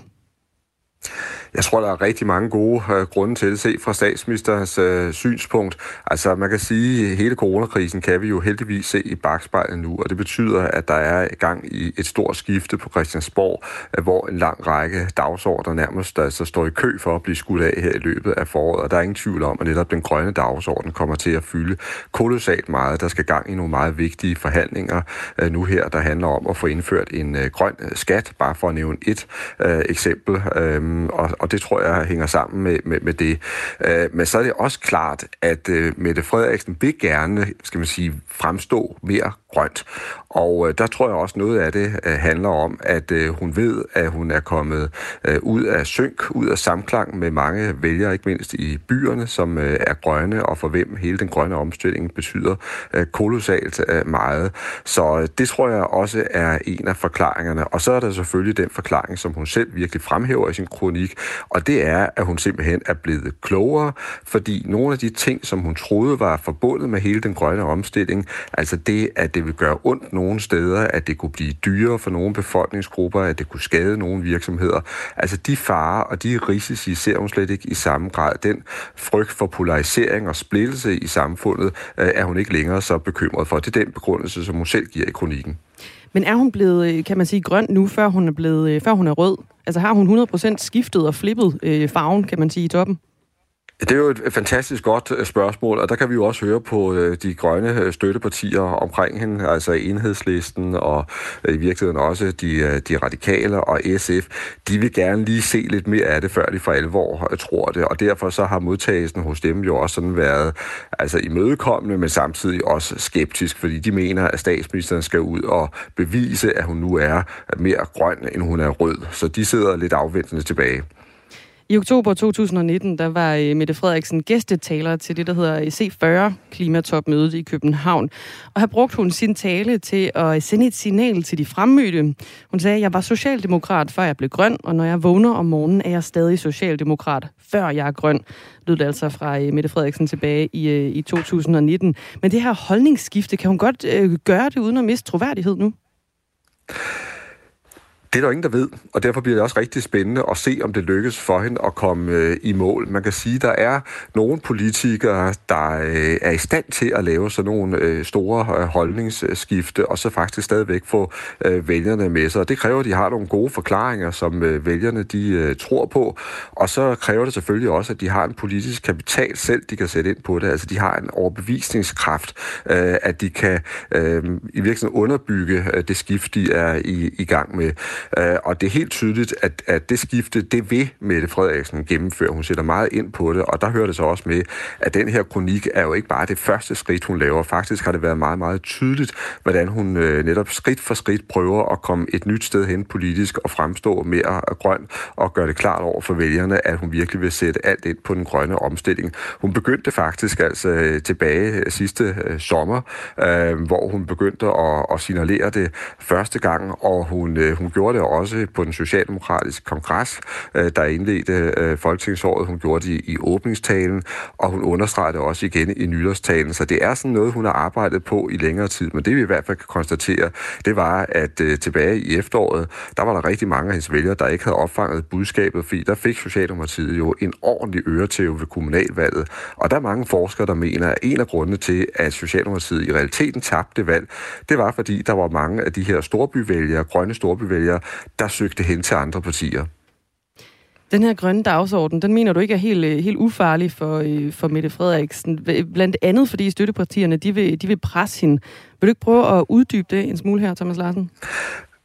Jeg tror, der er rigtig mange gode øh, grunde til det, se fra statsministerens øh, synspunkt. Altså, man kan sige, at hele coronakrisen kan vi jo heldigvis se i bagspejlet nu, og det betyder, at der er gang i et stort skifte på Christiansborg, øh, hvor en lang række dagsordner nærmest altså, står i kø for at blive skudt af her i løbet af foråret. Og der er ingen tvivl om, at netop den grønne dagsorden kommer til at fylde kolossalt meget. Der skal gang i nogle meget vigtige forhandlinger øh, nu her, der handler om at få indført en øh, grøn øh, skat, bare for at nævne et øh, eksempel. Øh, og, og det tror jeg hænger sammen med, med, med det. Øh, men så er det også klart, at øh, Mette Frederiksen vil gerne, skal man sige, fremstå mere grønt. Og øh, der tror jeg også noget af det øh, handler om, at øh, hun ved, at hun er kommet øh, ud af synk, ud af samklang med mange vælgere, ikke mindst i byerne, som øh, er grønne, og for hvem hele den grønne omstilling betyder øh, kolossalt øh, meget. Så øh, det tror jeg også er en af forklaringerne. Og så er der selvfølgelig den forklaring, som hun selv virkelig fremhæver i sin kronik, og det er, at hun simpelthen er blevet klogere, fordi nogle af de ting, som hun troede var forbundet med hele den grønne omstilling, altså det, at det vil gøre ondt nogle steder, at det kunne blive dyrere for nogle befolkningsgrupper, at det kunne skade nogle virksomheder. Altså de farer og de risici ser hun slet ikke i samme grad. Den frygt for polarisering og splittelse i samfundet øh, er hun ikke længere så bekymret for. Det er den begrundelse, som hun selv giver i kronikken. Men er hun blevet, øh, kan man sige, grøn nu, før hun er, blevet, øh, før hun er rød? Altså har hun 100% skiftet og flippet øh, farven, kan man sige, i toppen? Det er jo et fantastisk godt øh, spørgsmål, og der kan vi jo også høre på øh, de grønne øh, støttepartier omkring hende, altså enhedslisten og i virkeligheden også de, de radikale og SF. De vil gerne lige se lidt mere af det, før de for alvor tror det, og derfor så har modtagelsen hos dem jo også sådan været altså imødekommende, men samtidig også skeptisk, fordi de mener, at statsministeren skal ud og bevise, at hun nu er mere grøn, end hun er rød. Så de sidder lidt afventende tilbage. I oktober 2019, der var øh, Mette Frederiksen gæstetaler til det, der hedder C40 klimatopmødet i København. Og her brugte hun sin tale til at sende et signal til de fremmødte. Hun sagde, jeg var socialdemokrat, før jeg blev grøn, og når jeg vågner om morgenen, er jeg stadig socialdemokrat, før jeg er grøn. Lød det altså fra øh, Mette Frederiksen tilbage i, øh, i 2019. Men det her holdningsskifte, kan hun godt øh, gøre det uden at miste troværdighed nu? Det er der ingen, der ved, og derfor bliver det også rigtig spændende at se, om det lykkes for hende at komme øh, i mål. Man kan sige, at der er nogle politikere, der øh, er i stand til at lave sådan nogle øh, store øh, holdningsskifte, og så faktisk stadigvæk få øh, vælgerne med sig. Og det kræver, at de har nogle gode forklaringer, som øh, vælgerne de øh, tror på, og så kræver det selvfølgelig også, at de har en politisk kapital selv, de kan sætte ind på det. Altså, de har en overbevisningskraft, øh, at de kan øh, i virkeligheden underbygge øh, det skift, de er i, i gang med. Øh, og det er helt tydeligt, at, at det skifte, det vil Mette Frederiksen gennemføre. Hun sætter meget ind på det, og der hører det så også med, at den her kronik er jo ikke bare det første skridt, hun laver. Faktisk har det været meget, meget tydeligt, hvordan hun øh, netop skridt for skridt prøver at komme et nyt sted hen politisk og fremstå mere grøn og gøre det klart over for vælgerne, at hun virkelig vil sætte alt ind på den grønne omstilling. Hun begyndte faktisk altså tilbage øh, sidste øh, sommer, øh, hvor hun begyndte at, at signalere det første gang, og hun, øh, hun gjorde det også på den socialdemokratiske kongres, øh, der indledte øh, folketingsåret. Hun gjorde det i, i åbningstalen, og hun understregede det også igen i nytårstalen. Så det er sådan noget, hun har arbejdet på i længere tid. Men det vi i hvert fald kan konstatere, det var, at øh, tilbage i efteråret, der var der rigtig mange af hendes vælgere, der ikke havde opfanget budskabet, fordi der fik Socialdemokratiet jo en ordentlig øretæve ved kommunalvalget. Og der er mange forskere, der mener, at en af grundene til, at Socialdemokratiet i realiteten tabte valg, det var fordi, der var mange af de her storbyvælgere, grønne storbyvælgere, der søgte hen til andre partier. Den her grønne dagsorden, den mener du ikke er helt, øh, helt ufarlig for, øh, for Mette Frederiksen. Blandt andet fordi støttepartierne, de vil, de vil presse hende. Vil du ikke prøve at uddybe det en smule her, Thomas Larsen?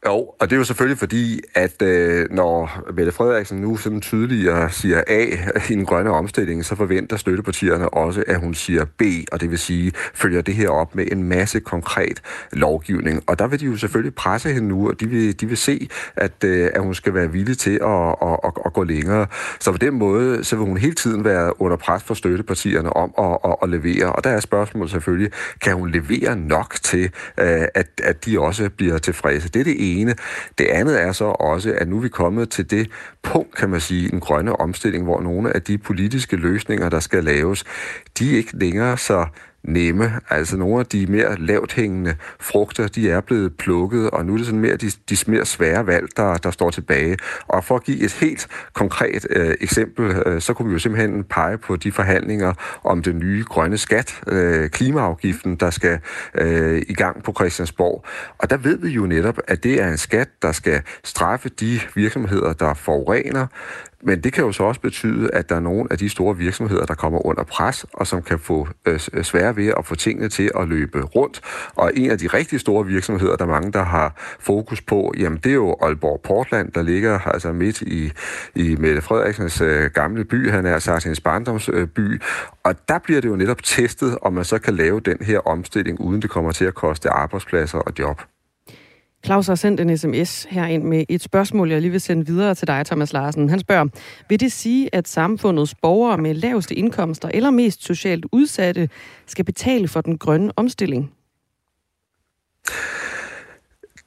Jo, og det er jo selvfølgelig fordi, at øh, når Mette Frederiksen nu sådan tydeligere siger A i den grønne omstilling, så forventer støttepartierne også, at hun siger B, og det vil sige, følger det her op med en masse konkret lovgivning. Og der vil de jo selvfølgelig presse hende nu, og de vil, de vil se, at, øh, at hun skal være villig til at, at, at, at gå længere. Så på den måde, så vil hun hele tiden være under pres for støttepartierne om at, at, at levere. Og der er spørgsmålet selvfølgelig, kan hun levere nok til, øh, at, at de også bliver tilfredse? Det er det ene. Det andet er så også, at nu er vi kommet til det punkt, kan man sige, en grønne omstilling, hvor nogle af de politiske løsninger, der skal laves, de er ikke længere så nemme. Altså nogle af de mere lavt hængende frugter, de er blevet plukket, og nu er det sådan mere de, de mere svære valg, der, der står tilbage. Og for at give et helt konkret øh, eksempel, øh, så kunne vi jo simpelthen pege på de forhandlinger om den nye grønne skat, øh, klimaafgiften, der skal øh, i gang på Christiansborg. Og der ved vi jo netop, at det er en skat, der skal straffe de virksomheder, der forurener, men det kan jo så også betyde, at der er nogle af de store virksomheder, der kommer under pres, og som kan få øh, øh svære ved at få tingene til at løbe rundt. Og en af de rigtig store virksomheder, der er mange, der har fokus på, jamen det er jo Aalborg Portland, der ligger altså midt i, i Mette Frederiksens øh, gamle by, han er sagt hendes barndomsby, øh, og der bliver det jo netop testet, om man så kan lave den her omstilling, uden det kommer til at koste arbejdspladser og job. Claus har sendt en sms herind med et spørgsmål, jeg lige vil sende videre til dig, Thomas Larsen. Han spørger, vil det sige, at samfundets borgere med laveste indkomster eller mest socialt udsatte skal betale for den grønne omstilling?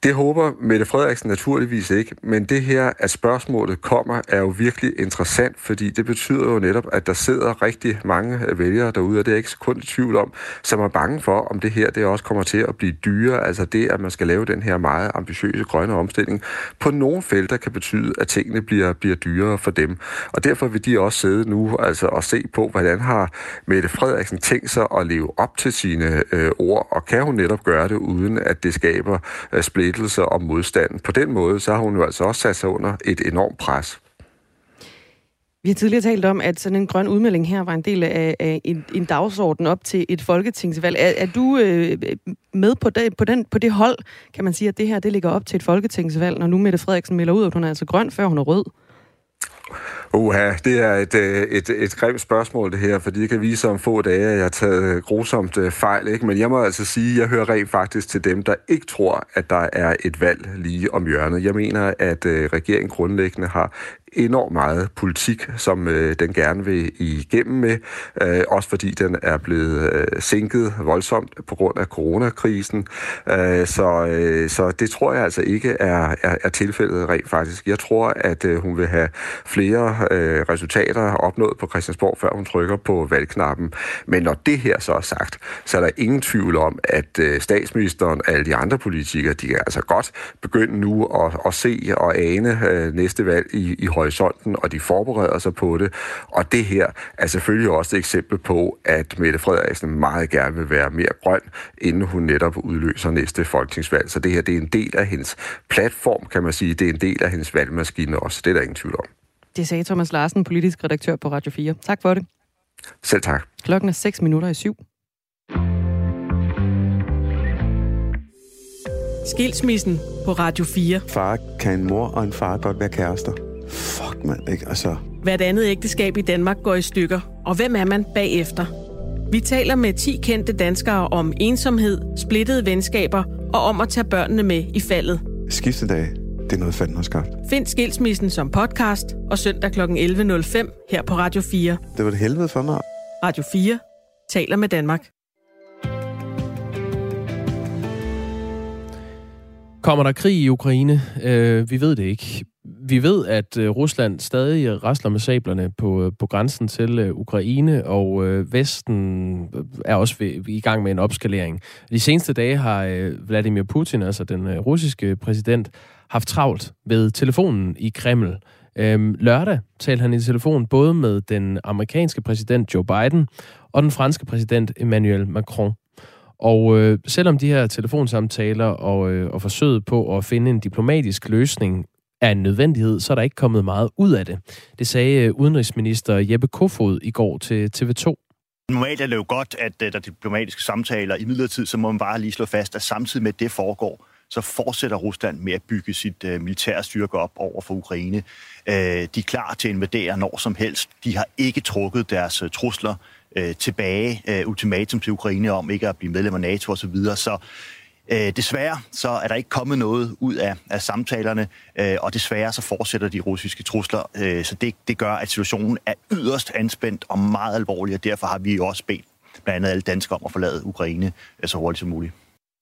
Det håber Mette Frederiksen naturligvis ikke, men det her, at spørgsmålet kommer, er jo virkelig interessant, fordi det betyder jo netop, at der sidder rigtig mange øh, vælgere derude, og det er ikke kun i tvivl om, som er bange for, om det her det også kommer til at blive dyrere, altså det, at man skal lave den her meget ambitiøse grønne omstilling, på nogle felter kan betyde, at tingene bliver, bliver dyrere for dem. Og derfor vil de også sidde nu altså, og se på, hvordan har Mette Frederiksen tænkt sig at leve op til sine øh, ord, og kan hun netop gøre det, uden at det skaber øh, splittelse og modstand. På den måde, så har hun jo altså også sat sig under et enormt pres. Vi har tidligere talt om, at sådan en grøn udmelding her var en del af, af en, en dagsorden op til et folketingsvalg. Er, er du øh, med på det, på, den, på det hold, kan man sige, at det her det ligger op til et folketingsvalg, når nu Mette Frederiksen melder ud, at hun er altså grøn, før hun er rød? Uha, det er et, øh, et, et grimt spørgsmål det her, fordi det kan vise om få dage, at jeg har taget øh, grusomt øh, fejl. Ikke? Men jeg må altså sige, at jeg hører rent faktisk til dem, der ikke tror, at der er et valg lige om hjørnet. Jeg mener, at regeringen grundlæggende har enormt meget politik, som øh, den gerne vil igennem med, øh, også fordi den er blevet øh, sænket voldsomt på grund af coronakrisen. Øh, så, øh, så det tror jeg altså ikke er, er, er tilfældet rent faktisk. Jeg tror, at øh, hun vil have flere øh, resultater opnået på Christiansborg, før hun trykker på valgknappen. Men når det her så er sagt, så er der ingen tvivl om, at øh, statsministeren og alle de andre politikere, de kan altså godt begynde nu at, at se og ane øh, næste valg i, i horisonten, og de forbereder sig på det. Og det her er selvfølgelig også et eksempel på, at Mette Frederiksen meget gerne vil være mere grøn, inden hun netop udløser næste folketingsvalg. Så det her det er en del af hendes platform, kan man sige. Det er en del af hendes valgmaskine også. Det er der ingen tvivl om. Det sagde Thomas Larsen, politisk redaktør på Radio 4. Tak for det. Selv tak. Klokken er 6 minutter i syv. Skilsmissen på Radio 4. Far kan en mor og en far godt være kærester. Fuck, mand, ikke? Altså... Hvert andet ægteskab i Danmark går i stykker. Og hvem er man bagefter? Vi taler med 10 kendte danskere om ensomhed, splittede venskaber og om at tage børnene med i faldet. Skiftedag, det er noget fanden har skabt. Find Skilsmissen som podcast og søndag kl. 11.05 her på Radio 4. Det var det helvede for mig. Radio 4 taler med Danmark. Kommer der krig i Ukraine? Øh, vi ved det ikke. Vi ved, at øh, Rusland stadig rasler med sablerne på, øh, på grænsen til øh, Ukraine, og Vesten er også ved, i gang med en opskalering. De seneste dage har Vladimir Putin, altså den russiske præsident, haft travlt ved telefonen i Kreml. Øhm, lørdag talte han i telefon både med den amerikanske præsident Joe Biden og den franske præsident Emmanuel Macron. Og øh, selvom de her telefonsamtaler og, øh, og forsøget på at finde en diplomatisk løsning er en nødvendighed, så er der ikke kommet meget ud af det. Det sagde øh, udenrigsminister Jeppe Kofod i går til TV2. Normalt er det jo godt, at øh, der er diplomatiske samtaler. I midlertid så må man bare lige slå fast, at samtidig med det foregår, så fortsætter Rusland med at bygge sit uh, militære styrke op over for Ukraine. Uh, de er klar til at invadere når som helst. De har ikke trukket deres trusler tilbage, ultimatum til Ukraine om ikke at blive medlem af NATO osv. Så, Øh, desværre så er der ikke kommet noget ud af, af samtalerne, øh, og desværre så fortsætter de russiske trusler. øh, så det, det gør, at situationen er yderst anspændt og meget alvorlig, og derfor har vi også bedt blandt andet alle danskere om at forlade Ukraine øh, så hurtigt som muligt.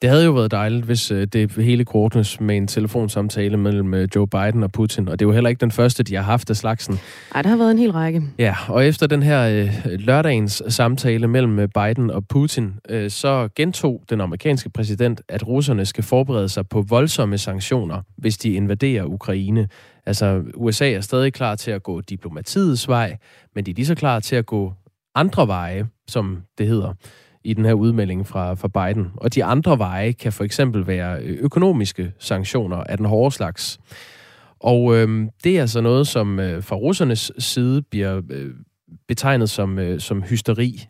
Det havde jo været dejligt, hvis øh, det hele kortnes med en telefonsamtale mellem øh, Joe Biden og Putin, og det er jo heller ikke den første, de har haft af slagsen. Nej, der har været en hel række. Ja, og efter den her øh, lørdagens samtale mellem øh, Biden og Putin, øh, så gentog den amerikanske præsident, at russerne skal forberede sig på voldsomme sanktioner, hvis de invaderer Ukraine. Altså, USA er stadig klar til at gå diplomatiets vej, men de er lige så klar til at gå andre veje, som det hedder i den her udmelding fra, fra Biden. Og de andre veje kan for eksempel være økonomiske sanktioner af den hårde slags. Og øh, det er altså noget, som øh, fra russernes side bliver øh, betegnet som, øh, som hysteri.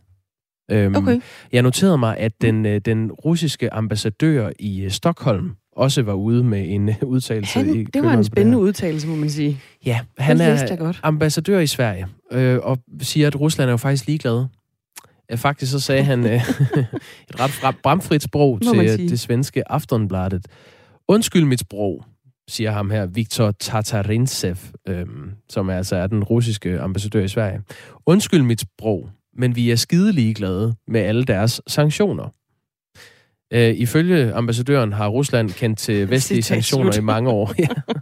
Øhm, okay. Jeg noterede mig, at den, øh, den russiske ambassadør i øh, Stockholm også var ude med en udtalelse. Han, i det var en spændende udtalelse, må man sige. Ja, han er godt. ambassadør i Sverige, øh, og siger, at Rusland er jo faktisk ligeglad Faktisk så sagde han øh, et ret bramfrit sprog til det svenske Aftonbladet. Undskyld mit sprog, siger ham her, Viktor Tatarintsev, øh, som altså er den russiske ambassadør i Sverige. Undskyld mit sprog, men vi er skide ligeglade med alle deres sanktioner. Øh, ifølge ambassadøren har Rusland kendt til vestlige sanktioner i mange år.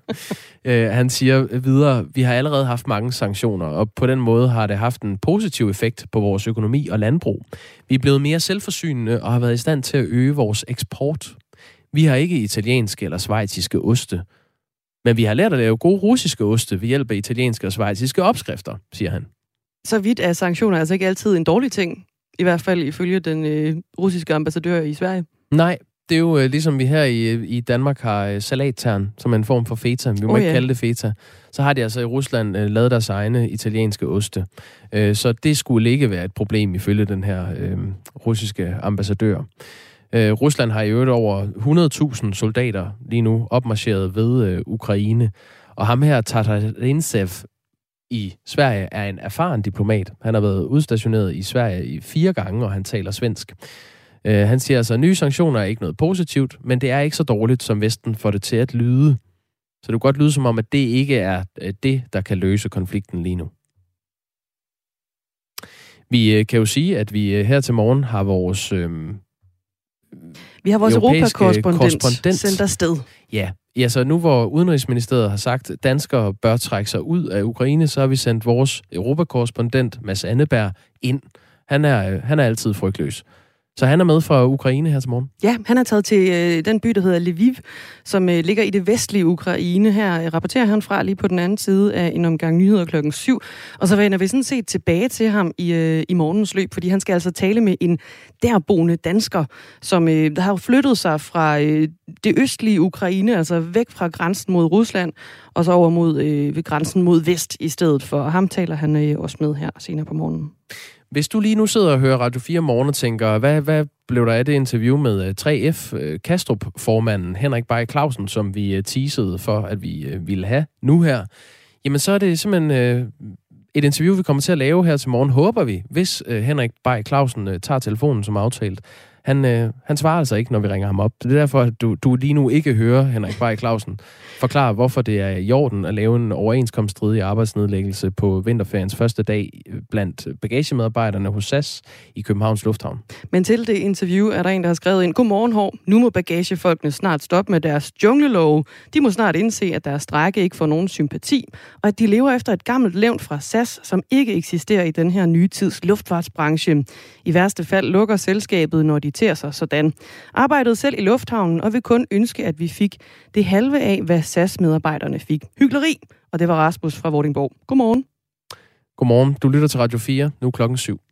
øh, han siger videre, vi har allerede haft mange sanktioner, og på den måde har det haft en positiv effekt på vores økonomi og landbrug. Vi er blevet mere selvforsynende og har været i stand til at øge vores eksport. Vi har ikke italienske eller svejtiske oste, men vi har lært at lave gode russiske oste ved hjælp af italienske og svejtiske opskrifter, siger han. Så vidt er sanktioner altså ikke altid en dårlig ting, i hvert fald ifølge den øh, russiske ambassadør i Sverige. Nej, det er jo øh, ligesom vi her i, i Danmark har øh, salattern, som er en form for feta. Vi må oh, ikke ja. kalde det feta. Så har de altså i Rusland øh, lavet deres egne italienske oste. Øh, så det skulle ikke være et problem ifølge den her øh, russiske ambassadør. Øh, Rusland har i øvrigt over 100.000 soldater lige nu opmarcheret ved øh, Ukraine. Og ham her, Tatarintsev, i Sverige er en erfaren diplomat. Han har været udstationeret i Sverige i fire gange, og han taler svensk. Øh, han siger altså, at nye sanktioner er ikke noget positivt, men det er ikke så dårligt, som Vesten får det til at lyde. Så det kan godt lyde som om, at det ikke er øh, det, der kan løse konflikten lige nu. Vi øh, kan jo sige, at vi øh, her til morgen har vores... Øh, vi har vores europakorrespondent sendt afsted. Ja, ja, så nu hvor Udenrigsministeriet har sagt, at danskere bør trække sig ud af Ukraine, så har vi sendt vores europakorrespondent Mads Anneberg ind. Han er, han er altid frygtløs. Så han er med fra Ukraine her til morgen? Ja, han er taget til øh, den by, der hedder Lviv, som øh, ligger i det vestlige Ukraine. Her øh, rapporterer han fra lige på den anden side af en omgang nyheder klokken 7. Og så vender vi sådan set tilbage til ham i, øh, i morgens løb, fordi han skal altså tale med en derboende dansker, som øh, der har flyttet sig fra øh, det østlige Ukraine, altså væk fra grænsen mod Rusland, og så over mod øh, ved grænsen mod vest i stedet for. Og ham taler han øh, også med her senere på morgenen. Hvis du lige nu sidder og hører Radio 4 morgen og tænker, hvad, hvad blev der af det interview med øh, 3F, øh, Kastrup-formanden Henrik Bay Clausen, som vi øh, teasede for, at vi ville have nu her, jamen så er det simpelthen et interview, vi kommer til at lave her til morgen, håber vi, hvis Henrik Bay Clausen tager telefonen som aftalt. Han, øh, han svarer altså ikke, når vi ringer ham op. Det er derfor, at du, du lige nu ikke hører Henrik Bay Clausen forklare, hvorfor det er i orden at lave en overenskomststridig arbejdsnedlæggelse på vinterferiens første dag blandt bagagemedarbejderne hos SAS i Københavns Lufthavn. Men til det interview er der en, der har skrevet ind, Godmorgen, Hår. Nu må bagagefolkene snart stoppe med deres junglelove. De må snart indse, at deres strække ikke får nogen sympati, og at de lever efter et gammelt levn fra SAS, som ikke eksisterer i den her nye tids luftfartsbranche. I værste fald lukker selskabet, når de ter sig sådan. Arbejdede selv i lufthavnen og vil kun ønske, at vi fik det halve af, hvad SAS-medarbejderne fik. Hyggeleri, og det var Rasmus fra Vordingborg. Godmorgen. Godmorgen. Du lytter til Radio 4. Nu klokken 7.